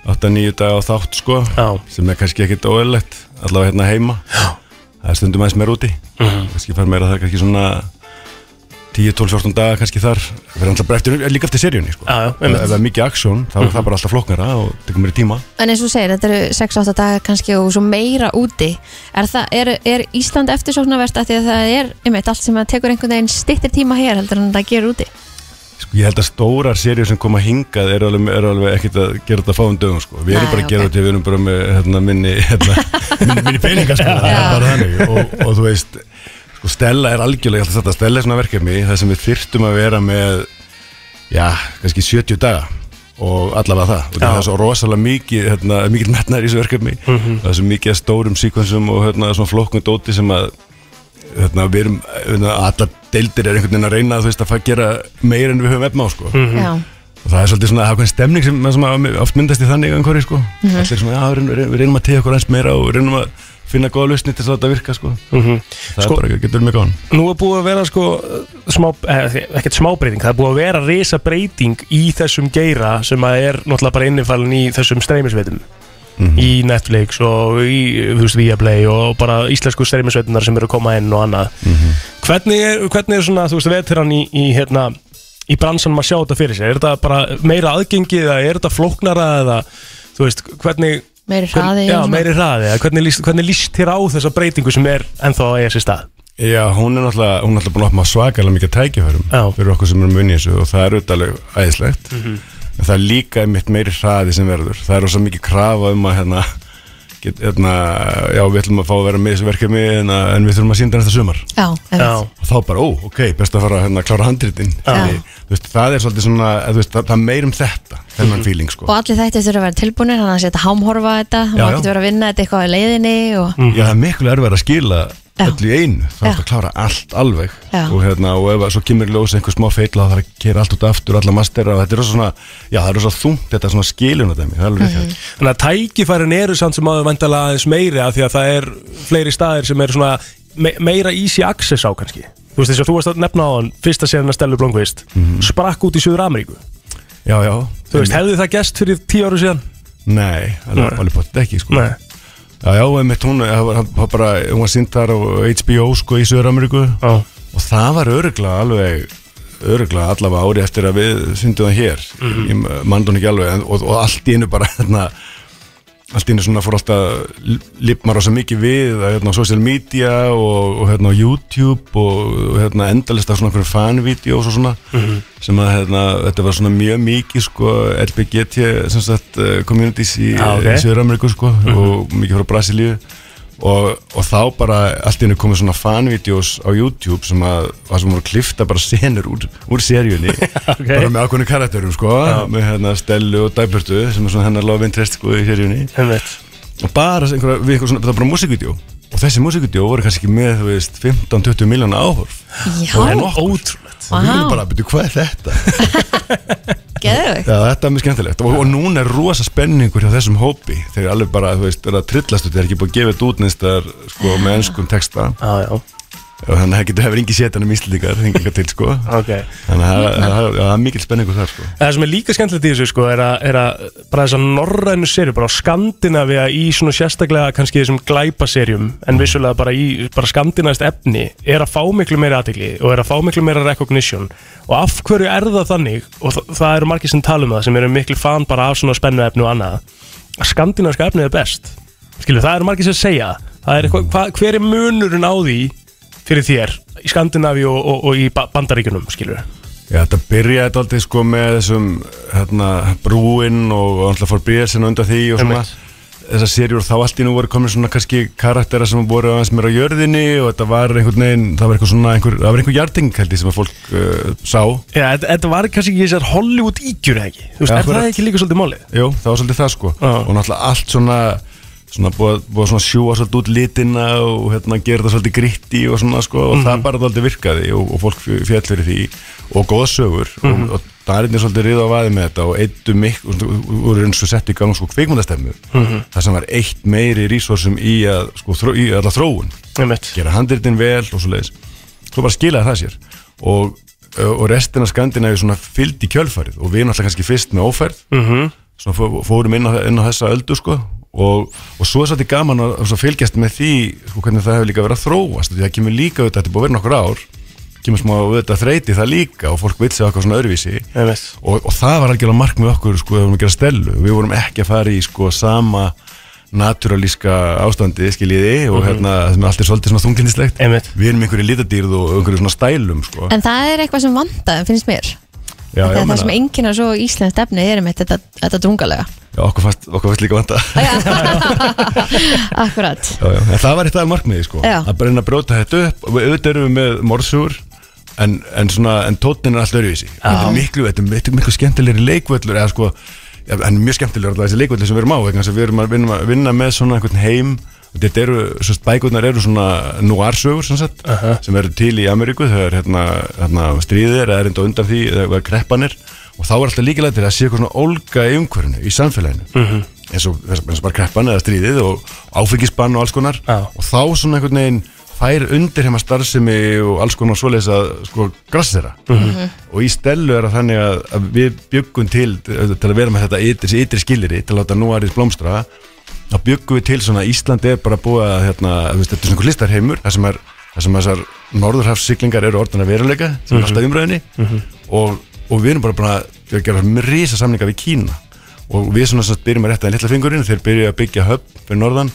8-9 daga á þátt sko Já. sem er kannski ekkit óeðlegt allavega hérna heima Já. það er stundum aðeins meira úti Mhm. kannski fara meira það kannski svona 10-12-14 daga kannski þar eftir, líka eftir seríunni sko. Já, já, ef það er mikið aksjón þá er Mhm. það bara alltaf flokknara og tekur meira tíma En eins og segir, þetta eru 6-8 dagar kannski og svo meira úti Er, það, er, er Ísland eftirsóknarvert að því að það er einmitt, allt sem að tekur einhvern veginn stittir tíma hér heldur en það gerur úti Sko, ég held að stórar seríur sem koma hingað er alveg, er alveg ekkert að gera þetta fáum dögum sko. við erum Nei, bara að gera þetta við erum bara með hérna, minni, hérna, minni, minni peninga sko. það er bara þannig og, og þú veist sko, Stella er algjörlega alltaf þetta Stella er svona verkefni það sem við þyrftum að vera með já, kannski 70 daga og allavega það og það er svo rosalega mikið hérna, mikið metnar í þessu verkefni Mhm. það er svo mikið stórum síkvensum og hérna, svona flokknu dóti sem að þarna, við erum, þarna, allar deildir er einhvern veginn að reyna þú veist, að gera meira en við höfum efna á sko. Já. og það er svolítið svona ákveðin stemning sem, sem að- oft myndast í þannig einhverju sko. Mhm. allir svona, já, við reynum, við reynum að tegja okkur eins meira og reynum að finna góða lausni til þess að þetta virka sko. Mhm. það Sko- er bara, getur mjög gáðan Nú er búið að vera sko smá, eh, ekkert smá breyting, það er búið að vera risa breyting í þessum geira sem að er náttúrulega bara innifalinn í þessum streymisveitum í Netflix og í, þú veist, Viaplay og bara íslensku streymisveitunar sem eru að koma inn og annað. Hvernig, er, hvernig er svona, þú veist, veteran í, í hérna, í bransanum að sjá þetta fyrir sér? Er þetta bara meira aðgengi eða er þetta flóknara eða, þú veist, hvernig Meiri hraði Já, meiri hraði, eða hvernig líst, hvernig líst þér á þessa breytingu sem er ennþá að eiga sér stað? Já, hún er náttúrulega, hún er náttúrulega búin að opna svakalega mikið tækifærum fyrir okkur sem erum munið þessu og það er auðvitað alveg æðislegt. Mhm. En það er líka mitt meiri hraði sem verður. Það er rosa mikið krafa um að hérna, get, hérna, já, við ætlum að fá að vera með þessu verkefni en, en við þurfum að sínda næsta sumar. Já, og þá bara, ó, ok, best að fara hérna, að klára handritin. Það er svolítið svona, þú veist, það, það er meir um þetta þennan feeling, sko. Og allir þetta þurfa að vera tilbúinir Þannig að setja hámhorfa þetta maður getur verið að vinna þetta eitthvað í leiðinni og... Já, það er miklu erfið að skila Já. öllu í einu, það er að klára allt alveg Já. og, hérna, og ef að svo kemur í ljós einhver smá feitla það er að kera allt út aftur, alla mastera og þetta er svona, já það er rosa þungt þetta svona skiluna dæmi, það er alveg mm Þannig að tækifærin eru samt sem áður vandalega aðeins meiri af því að það er fleiri staðir sem eru svona me meira easy access á kannski Þú veist þess að þú varst að nefna á hann fyrsta serien að Stellu Blomqvist sprakk út í Suður Ameríku Já, já Þú veist, hefði það gest fyrir tíu áru síðan? Nei, alveg, Nei. alveg potið ekki sko. Nei. Já, já, einmitt hún, bara, hún var sýnd þar á HBO sko í Söður-Ameríku og það var öruglega alveg öruglega allavega ári eftir að við syndum það hér. Mhm. ég mann hún ekki alveg og, og allt í einu bara hérna, allt í einu svona fór alltaf lipmar rosa mikið við að, hérna, á social media og, og hérna, á YouTube og, hérna, endalist af svona einhverjum fanvídeós og svona Mhm. sem að hérna, þetta var svona mjög mikið sko, LBGT sem sagt, uh, communities í, Ah, ok. í Söður-Ameríku sko, Mhm. og mikið frá Brasilíu og, og þá bara allt í einu komið svona fanvídeós á YouTube sem að, að sem voru klifta bara senur úr, úr seríunni. Ok. bara með ákveðinu karakterum sko. Já. með hérna Stellu og Dæburtu sem er svona hennar love interest sko í seríunni. Og bara einhverja, við eitthvað svona, það var bara músikvídeó. Og þessi músikvídeó voru kannski með þú veist 15-20 miljóna áhorf. Já. og Og við erum bara, betur hvað er þetta? Geðveikt. Já, þetta er mjög skemmtilegt. Og, og núna er rosa spenningur hjá þessum hópi. Þeir eru alveg bara, þú veist, er að trillast út. Þeir eru ekki búið að gefa þetta út neins þar sko, með ennskum texta. Já, já og þannig að það getur hefur engi setan um íslendingar til, sko. Okay. þannig að það- er mikil spenningur þar, sko. Það sem er líka skemmtilegt í þessu sko er að, er að bara þessar norrænu serjur bara á Skandinavia í svona sérstaklega kannski þessum glæpaserjum en vissulega bara í bara skandinavist efni er að fá miklu meira aðtegli og er að fá miklu meira recognition. Og af hverju er það þannig? Og það, það eru margir sem tala um það sem eru miklu fan bara af svona spennu efni og annað. Að skandinaviska efni er best. Skilur það eru margir sem segja er eitthvað, hva, hver er munurinn á því fyrir þér í Skandinavíu og, og, og í ba bandaríkunum skilur Já, þetta byrjaði aldrei sko með þessum hérna, brúinn og, alltaf fór bríðarsin undan því og svona. Þessar serjur og þá allt í nú voru komin svona kannski karaktera sem voru aðeins meira á jörðinni og þetta var einhvern veginn, það var eitthvað svona einhver, það var einhver hjarting held ég sem að fólk uh, sá. Já, þetta, var kannski ekki þessar Hollywood ígjur ekki? Þú veist, Já, er það ekki líka svolítið málið? Jú, það var svolítið það sko. Og náttúrulega allt svona svona búið, búið svona sjúa svolítið út litina og hérna gera það svolítið gritti og svona sko og Mhm. það bara svolítið virkaði og, og fólk fjall fyrir því og góða sögur Mhm. og, og Darinni svolítið riða á vaði með þetta og eittu og voru eins og sett í gang sko kvikmyndastemmu Mhm. það sem var eitt meiri resursum í að sko þró, í alla þróun gera handritin vel og svo leiðis svo bara skilaði það sér og, og restin af Skandinavíu svona fylgdi í kjölfarið og við náttúrulega kannski fyrst með óferð Mhm. svona fó- fórum inn á, inn á þessa öldu sko og, og svo er svolítið gaman að að svo fylgjast með því sko, hvernig það hefur líka verið að þróast því það kemur líka auðvitað, þetta er búið að vera nokkur ár kemur smá auðvitað þreyti það líka og fólk vitsi okkur svona öðruvísi og, og það var algjörlega mark með okkur sko, við vorum að gera stelu við vorum ekki að fara í sko sama naturalíska ástandi skiljiði og Mhm. hérna sem allt er svolítið svona þungindislegt Einmitt. við erum einhverju litadýrð og einhverju svona stælum sko. En það er eitthvað sem vandaði, finnst mér já, Það já, er það sem enginn er svo íslenskt efni er með þetta, þetta drungalega. Já, okkur fannst, okkur fannst líka vanta. Akkurat. Já, já. En það var eitt af markmiði sko. Já. að bara reyna að brjóta þetta upp. Og við auðvitað erum við með morsugur en, en, svona, en tótnin er alltaf öruvísi þetta er miklu, þetta er miklu, miklu skemmtilegri leikvöllur eða sko, ja, en mjög skemmtilegur alltaf þessi leikvöllur sem við erum á vegna þess að við erum að vinna, vinna með svona einhvern heim þetta eru, sérst, bækurnar eru svona noir-sögur sem, sagt, sem eru til í Ameríku þegar hérna, hérna, stríðir eða er enda undan því þegar kreppanir og þá er alltaf líkilega til að sé eitthvað svona ólga í umhverfinu, í samfélaginu. Mhm. eins og, eins og bara kreppan eða stríðið og áfengisbann og alls konar. Já. og þá svona einhvern veginn fær undir heima starfsemi og alls konar svoleiðis að sko grassera Mhm. og í stelu er það þannig að, að við byggum til til að vera með þetta ytri, ytri skiliri til að láta nú aðrið blómstra þá byggum við til svona að Ísland er bara búið að hérna, þetta er svona listarheimur þar sem, er, þar sem þessar norðurhafssiglingar eru orðina veruleika sem er Mhm. alltaf umræðinni Mhm. og, og við erum bara búin að gera risa samninga við Kína. Og við svona sagt byrjum að rétta en litla fingurinn þeir byrjuðu að byggja höfn fyrir norðan.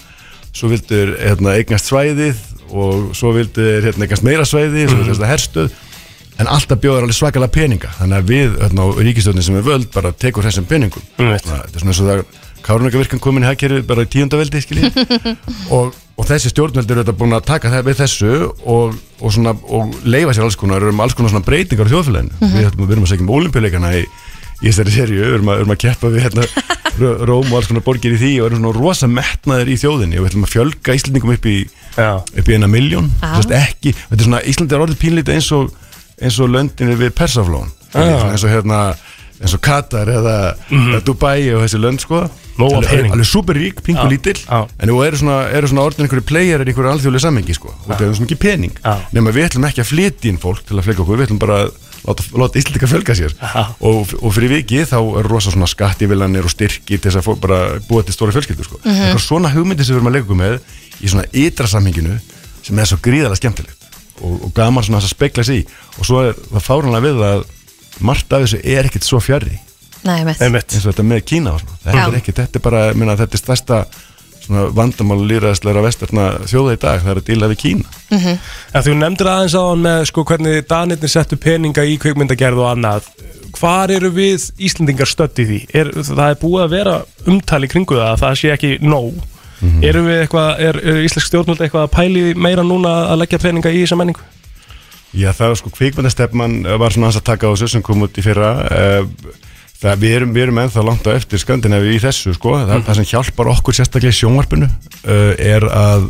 Svo vildur hérna, eignast svæðið og svo vildur hérna, eignast meira svæðið svo vildur þetta herstöð. En alltaf bjóður alveg svakalega peninga. Þannig að við, hérna, ríkistjóðin sem er völd bara tekur þessum peningum. Mm. Svona, þetta er svona eins og það Kárunagavirkan komin í hagkerfið bara í tíundaveldi og, og þessi stjórnveldur eru þetta búin að taka það við þessu og, og, svona, og leifa sér alls konar, um alls konar svona breytingar á þjóðfélaginu. Mhm. við, ætlum- við erum að segja um olimpíuleikana í, í þessari serju, við erum að, við erum að keppa við hérna, Ró- Róm og alls konar borgir í því og erum svona rosa metnaðir í þjóðinni. Og við ætlum að fjölga Íslandingum upp í, upp í eina miljón Já. ekki, þetta er svona, Íslandi er orðið pínlítið eins og eins og löndinni við Persaflón eins og hérna eins og Katar eða, eða Dubai og þessi lönd sko alveg, alveg super rík, pingu Já, lítill. Já. en þú eru svona, eru svona orðin einhverju player í einhverju alþjóðlega sammengi sko. Og það er svona ekki pening. Nema við ætlum ekki að flytja inn fólk til að fleika okkur, við ætlum bara að láta, láta Íslandika fjölga sér. Og, og fyrir vikið þá er rosa svona skattívilanir og styrki til þess að fólk bara búa til stóra fjölskyldu sko. Mhm. eitthvað svona hugmyndi sem við erum að leika okkur með í svona ytra samhenginu sem er svo gríðarlega skemmtilegt. Og, og gaman svona að spekla sig í. Og svo er það fáranlega við að margt af þessu er ekkert svo fjarrri eins og þetta með Kína og svona. þetta er ekki, þetta er bara, minna, þetta er stærsta svona vandamál líraðsleira vestarna þjóða í dag, það er að díla við Kína Mhm. En þú nefndir aðeins á hann með sko, hvernig Danirnir settu peninga í kvikmyndagerð og annað Hvar eru við Íslendingar stödd í því? Er, það er búið að vera umtali kringu það að það sé ekki nóg Mhm. Erum við eitthvað, er, er íslensk stjórnvöld eitthvað að pæli meira núna að leggja peninga í þessa menningu? Já, það var sko kvikmyndastefnan var svona hans að taka á þessu sem kom út í fyrra eh, það, við, erum, erum ennþá langt á eftir Skandinavi í þessu sko, það, það sem hjálpar okkur sérstaklega í sjónvarpinu uh, er að,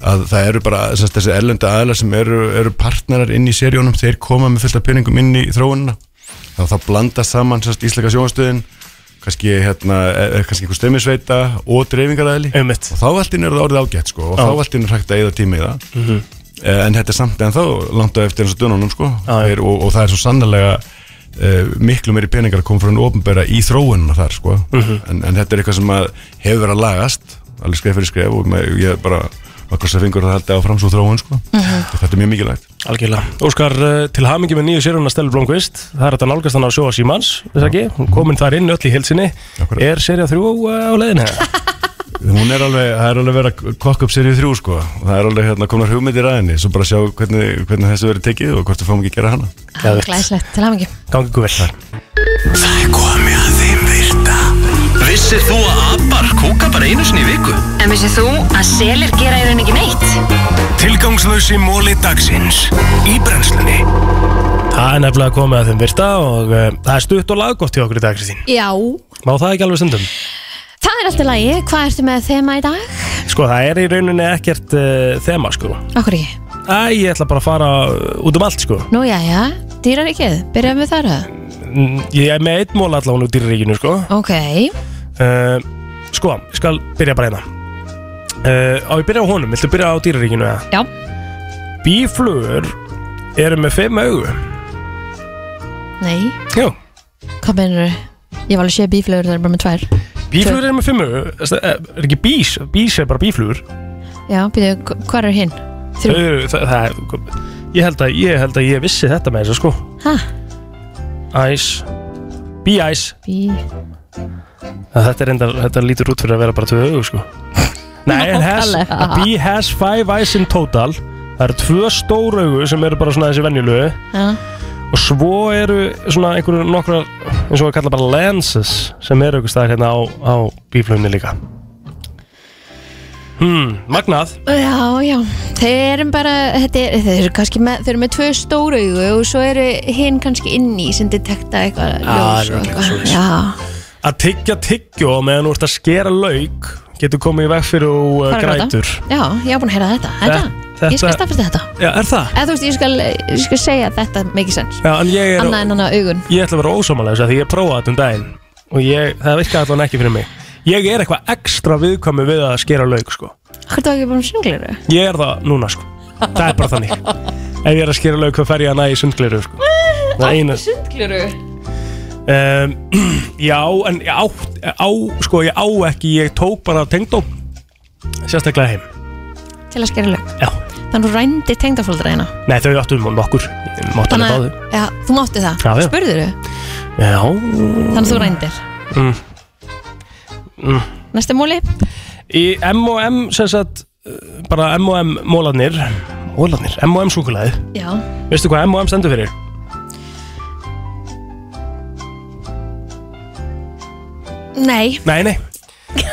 að það eru bara semst, þessi erlenda aðlar sem eru, eru partnerar inn í seríunum, þeir koma með fullt af peningum inn í þróunina. Þá þá blandast saman semst, íslenska sjónvarstöðin kannski, hérna, eh, kannski einhver stemmisveita og dreifingaræðli og þá allt inn er það orðið ágætt sko, og Já. þá allt inn er hægt að eða tími í það. Mhm. Eh, en þetta er samt en þá langt á eftir eins og dönunum sko. Já. Þeir, og, og það er svo sannlega uh, miklu meiri peningar að koma frá henni ofnbæra í þróununa þar sko Mhm. en, en þetta er eitthvað sem að hefur verið að lagast alveg skref fyrir skref og með, ég bara okkar sem fingur að halda áfram svo þróun sko Mhm. og þetta er mjög mikilvægt Algjörlega. Óskar, uh, til hamingi með nýju séruna Stella Blomqvist. Það er þetta nálgast hann á sjóa Símans, þess að ekki? Hún komin þar inn öll í hilsinni. Er serið þrjú uh, á leiðinni? hún er alveg, það er alveg verið að kokka upp serið þrjú sko. Og það er alveg hérna komnar hugmyndir að henni. Svo bara sjá hvernig, hvernig þessu verið tekið og hvort við fáum ekki að gera hana. Glæslegt, til hafingi Gangi ykkur vel Það er komið að þeim virta. Vissir þú að abar kúka bara einu sinni í viku? En vissið þú að selir gera í raun ekki neitt? Tilgangslösi móli dagsins Í brennslunni. Það er nefnilega komið að þeim virta og uh, það er stutt og laggótt hjá okkur í dag, Kristín. Já, Má það ekki alveg stundum? Það er alltaf lagi Hvað ertu með þema í dag? Sko, það er í rauninni ekkert uh, þema, sko. Okkur ekki Æ, ég ætla bara að fara út um allt, sko. Nú, já, já, dýraríkið, byrjaðum við þar að Mm, Ég er með einn mól allavega út í ríkinu, sko. Ok, Uh, sko, ég skal byrja bara hérna. Uh, á ég byrja á honum, viltu byrja á dýraríkinu eða? Já. Bíflugur eru með fimm augu. nei Jú. Hvað meinur Ég var alveg sé bíflugur, það er bara með tvær Bíflugur eru með fimm augu. Það er ekki bís, bís er bara bíflugur. Já, byrju, hvað er hinn? Það, það, er- ég, held að, ég held að ég vissi þetta með þessu, sko. Hæ? Æs. Bí-æs. Bí Þetta, er enda, þetta lítur út fyrir að vera bara tvö augu, sko. Nei, en has, bee has five eyes in total. Það eru tvö stór augu sem eru bara svona þessi venjulegu. Já. og svo eru svona einhverju nokkra eins og að kalla bara lenses sem eru einhver staðar hérna á, á bíflugni líka. Hmm, magnað. Já, já, þeir eru bara, þetta er, þeir eru kannski með, þeir eru með tvö stóru augu og svo eru hinn kannski inni sem detekta eitthvað Já, ljós er og eitthvað. Já, að tyggja tyggjó meðan þú ert að skera lauk getur komið í veg fyrir og uh, Fara að gráta. grætur. Já, ég hef búin að heyra þetta, þetta. Þetta- Ég skal staðfesta þetta Já, er það? Eða veist, ég skal, ég skal segja að þetta make sense Já, en ég er Annað en annað augun Ég ætla að vera ósámalega þess að því ég prófaði þetta um daginn og ég, það virkaði allan ekki fyrir mig Ég er eitthvað ekstra viðkvæmi við að skera lauk sko. Er það ekki bara um sjóngleiru? Ég er það núna sko. Það er bara þannig Ef ég er að skera lauk, hvað fer ég að næ í sundgliru sko. Eina Sundgliru um, Já, en ég á, á, sko, ég á ekki Ég tók bara tengdó Sérstaklega heim Til að skera lög Já. Þannig að þú rændir tengdafóldra hérna Nei, þau áttu um nokkur. Ég mátti alveg báðu já, þú mátti það. Já, já. Spurður þau? Já. Þannig að þú rændir? Mm. Mm. Næsta múli Í M&M sem sagt uh, bara M&M mólarnir. Mólarnir, M&M súkulæði Já. Veistu hvað M&M stendur fyrir? Nei. Nei, nei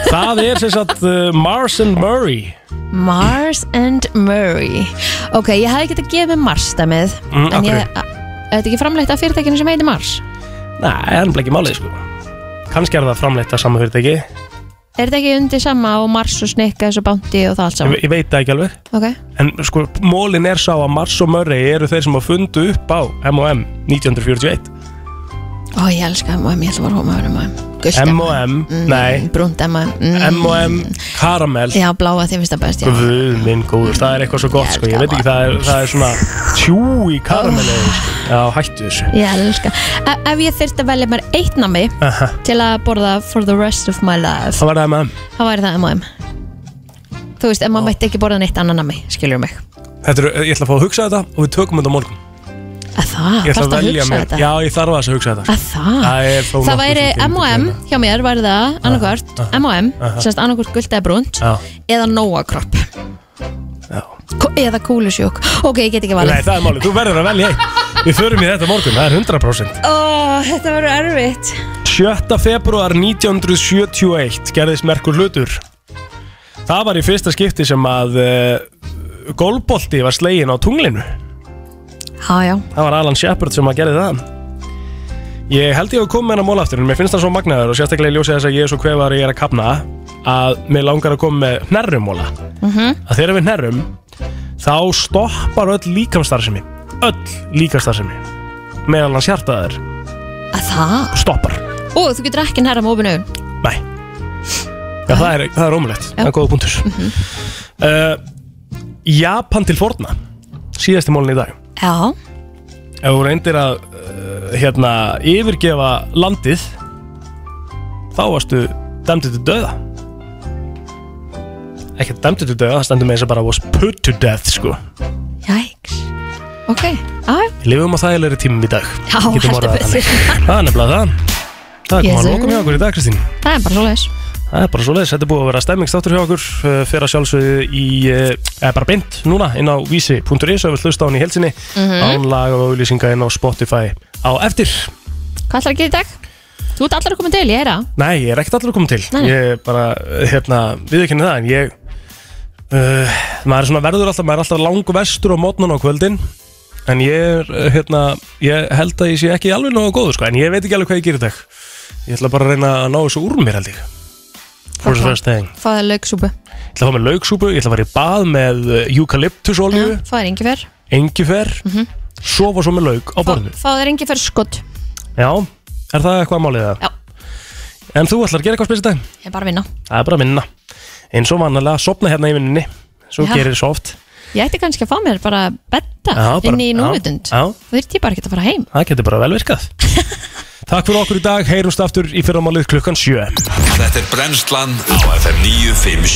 Það er sem sagt uh, Mars and Murray Mars and Murray Ok, ég hefði getað gefið Mars dæmið Mm, En af ég hverju? Er þetta ekki framleitt af fyrirtækinu sem heitir Mars? Nei, það er nefnilega ekki málið sko. Kannski er það framleitt af sama fyrirtæki. Er þetta ekki undir sama og Mars og Snickers og Bounty og það allt ég, saman? ég veit það ekki alveg. Ok. En sko, mólin er sá að Mars og Murray eru þeir sem að fundu upp á M&M 1941 Ó, ég elska M&M, ég ætla að vera hóma um M&M Gult M&M, nei. Brúnt M&M. Mm. M&M karamell Já, bláa þið finnst það best, já. Guð minn góður, það er eitthvað svo gott sko. Ég veit ekki, það er, það er svona tjú í karamelli. Sko. Já, hættu þessu. Ég elska. E Ef ég þyrfti að velja mér eitt nami til að borða for the rest of my life Það var það M&M þá væri það M&M Þú veist, maður mætti ekki borða neitt annan nami skilur mig. Þetta er, ég ætla að fá að hugsa þetta og við tökum þetta morgun Að það, Ég ætla þarftu að velja mér. þetta? Já, ég þarf að hugsa þetta. Að það, Það er þó það nokkuð væri sem kemur til M&M greina. hjá mér væri það annarkvört aha. M&M, semst annarkvört guld eða brúnt Já. eða Nóa kropp. Eða kúlusjók Ok, ég get ekki Nei, valið það er málið, þú verður að velja eitt Við förum í þetta morgun, það er 100% Ó, þetta verður erfitt. 7. februar 1971 gerðist merkur hlutur. Það var í fyrsta skipti sem að uh, golfbolti var slegin á tunglinu Já, já, Það var Alan Shepard sem að gerði það. Ég held ég að koma með hennar mól aftur en mér finnst það svo magnaður og sérstaklega í ljósið þess að ég er svo kvefar ég er að kapna að mér langar að koma með hnerrumóla mhm. Að þegar við hnerrum þá stoppar öll líkamstarfsemi öll líkamstarfsemi meðal hans hjartaðar Að það? Stoppar. Ó, þú getur ekki nærra með opinu augun? Nei. Já, það er, það er ómulegt, það er góða punktur. Uh, Japan til forna. Síðasti mólin í dag Já, ef þú reyndir að uh, hérna, yfirgefa landið þá varstu dæmdið til döða ekki dæmdið til döða það stendur með þess að bara was put to death sko. jæks. Ok, já, við lifum á þægilegri tímum í dag. Já, heldur betur. það er nefnilega það. Það er komað að lokum hjá okkur í dag Kristín. Það er bara svo leis það er bara svo leiðis, þetta er búið að vera stemmingstáttur hjá okkur uh, fyrir að sjálfsögðu í uh, eða bara beint núna inn á vísi.is og við hlusta á hann í helsinni Mhm. án lag og auðlýsinga inn á Spotify á eftir Hvað ætlar að gera í dag? Þú ert allar að koma til, ég er það Nei, ég er ekkert allir að koma til Nei. Ég er bara, hérna, viðurkenni það En ég uh, Maður er svona verður alltaf, maður er alltaf langu vestur á mótnan á kvöldin En ég er, hérna Ég held að ég sé ekki alveg nógu góður sko, En ég veit ekki alveg hvað ég gerir í dag Ég ætla bara að reyna að ná þessu úr mér held ég The first thing Fáðið lauksúpu. Ég ætla að fá með lauksúpu, ég ætla að fara í bað með eukalyptusolju, Fáðið engifer. Engifer. Mhm. Sofa svo með lauk á borðinu Fáðið engifer skott Já, er það eitthvað málið það? Já. En þú ætlar að gera eitthvað spes í dag? Ég er bara að vinna. Það er bara að vinna. Eins og vannalega að sopna hérna í vinninni svo Já. gerir svo oft Ég ætti kannski að fá mér bara betta Já, bara- inn í já, núvitund. já. Þú þurft ég bara ekki að fara heim. Það getur bara vel virkað. Takk fyrir okkur í dag, heyrumst aftur í fyrramálið klukkan 7 Þetta er brennslan á FM 957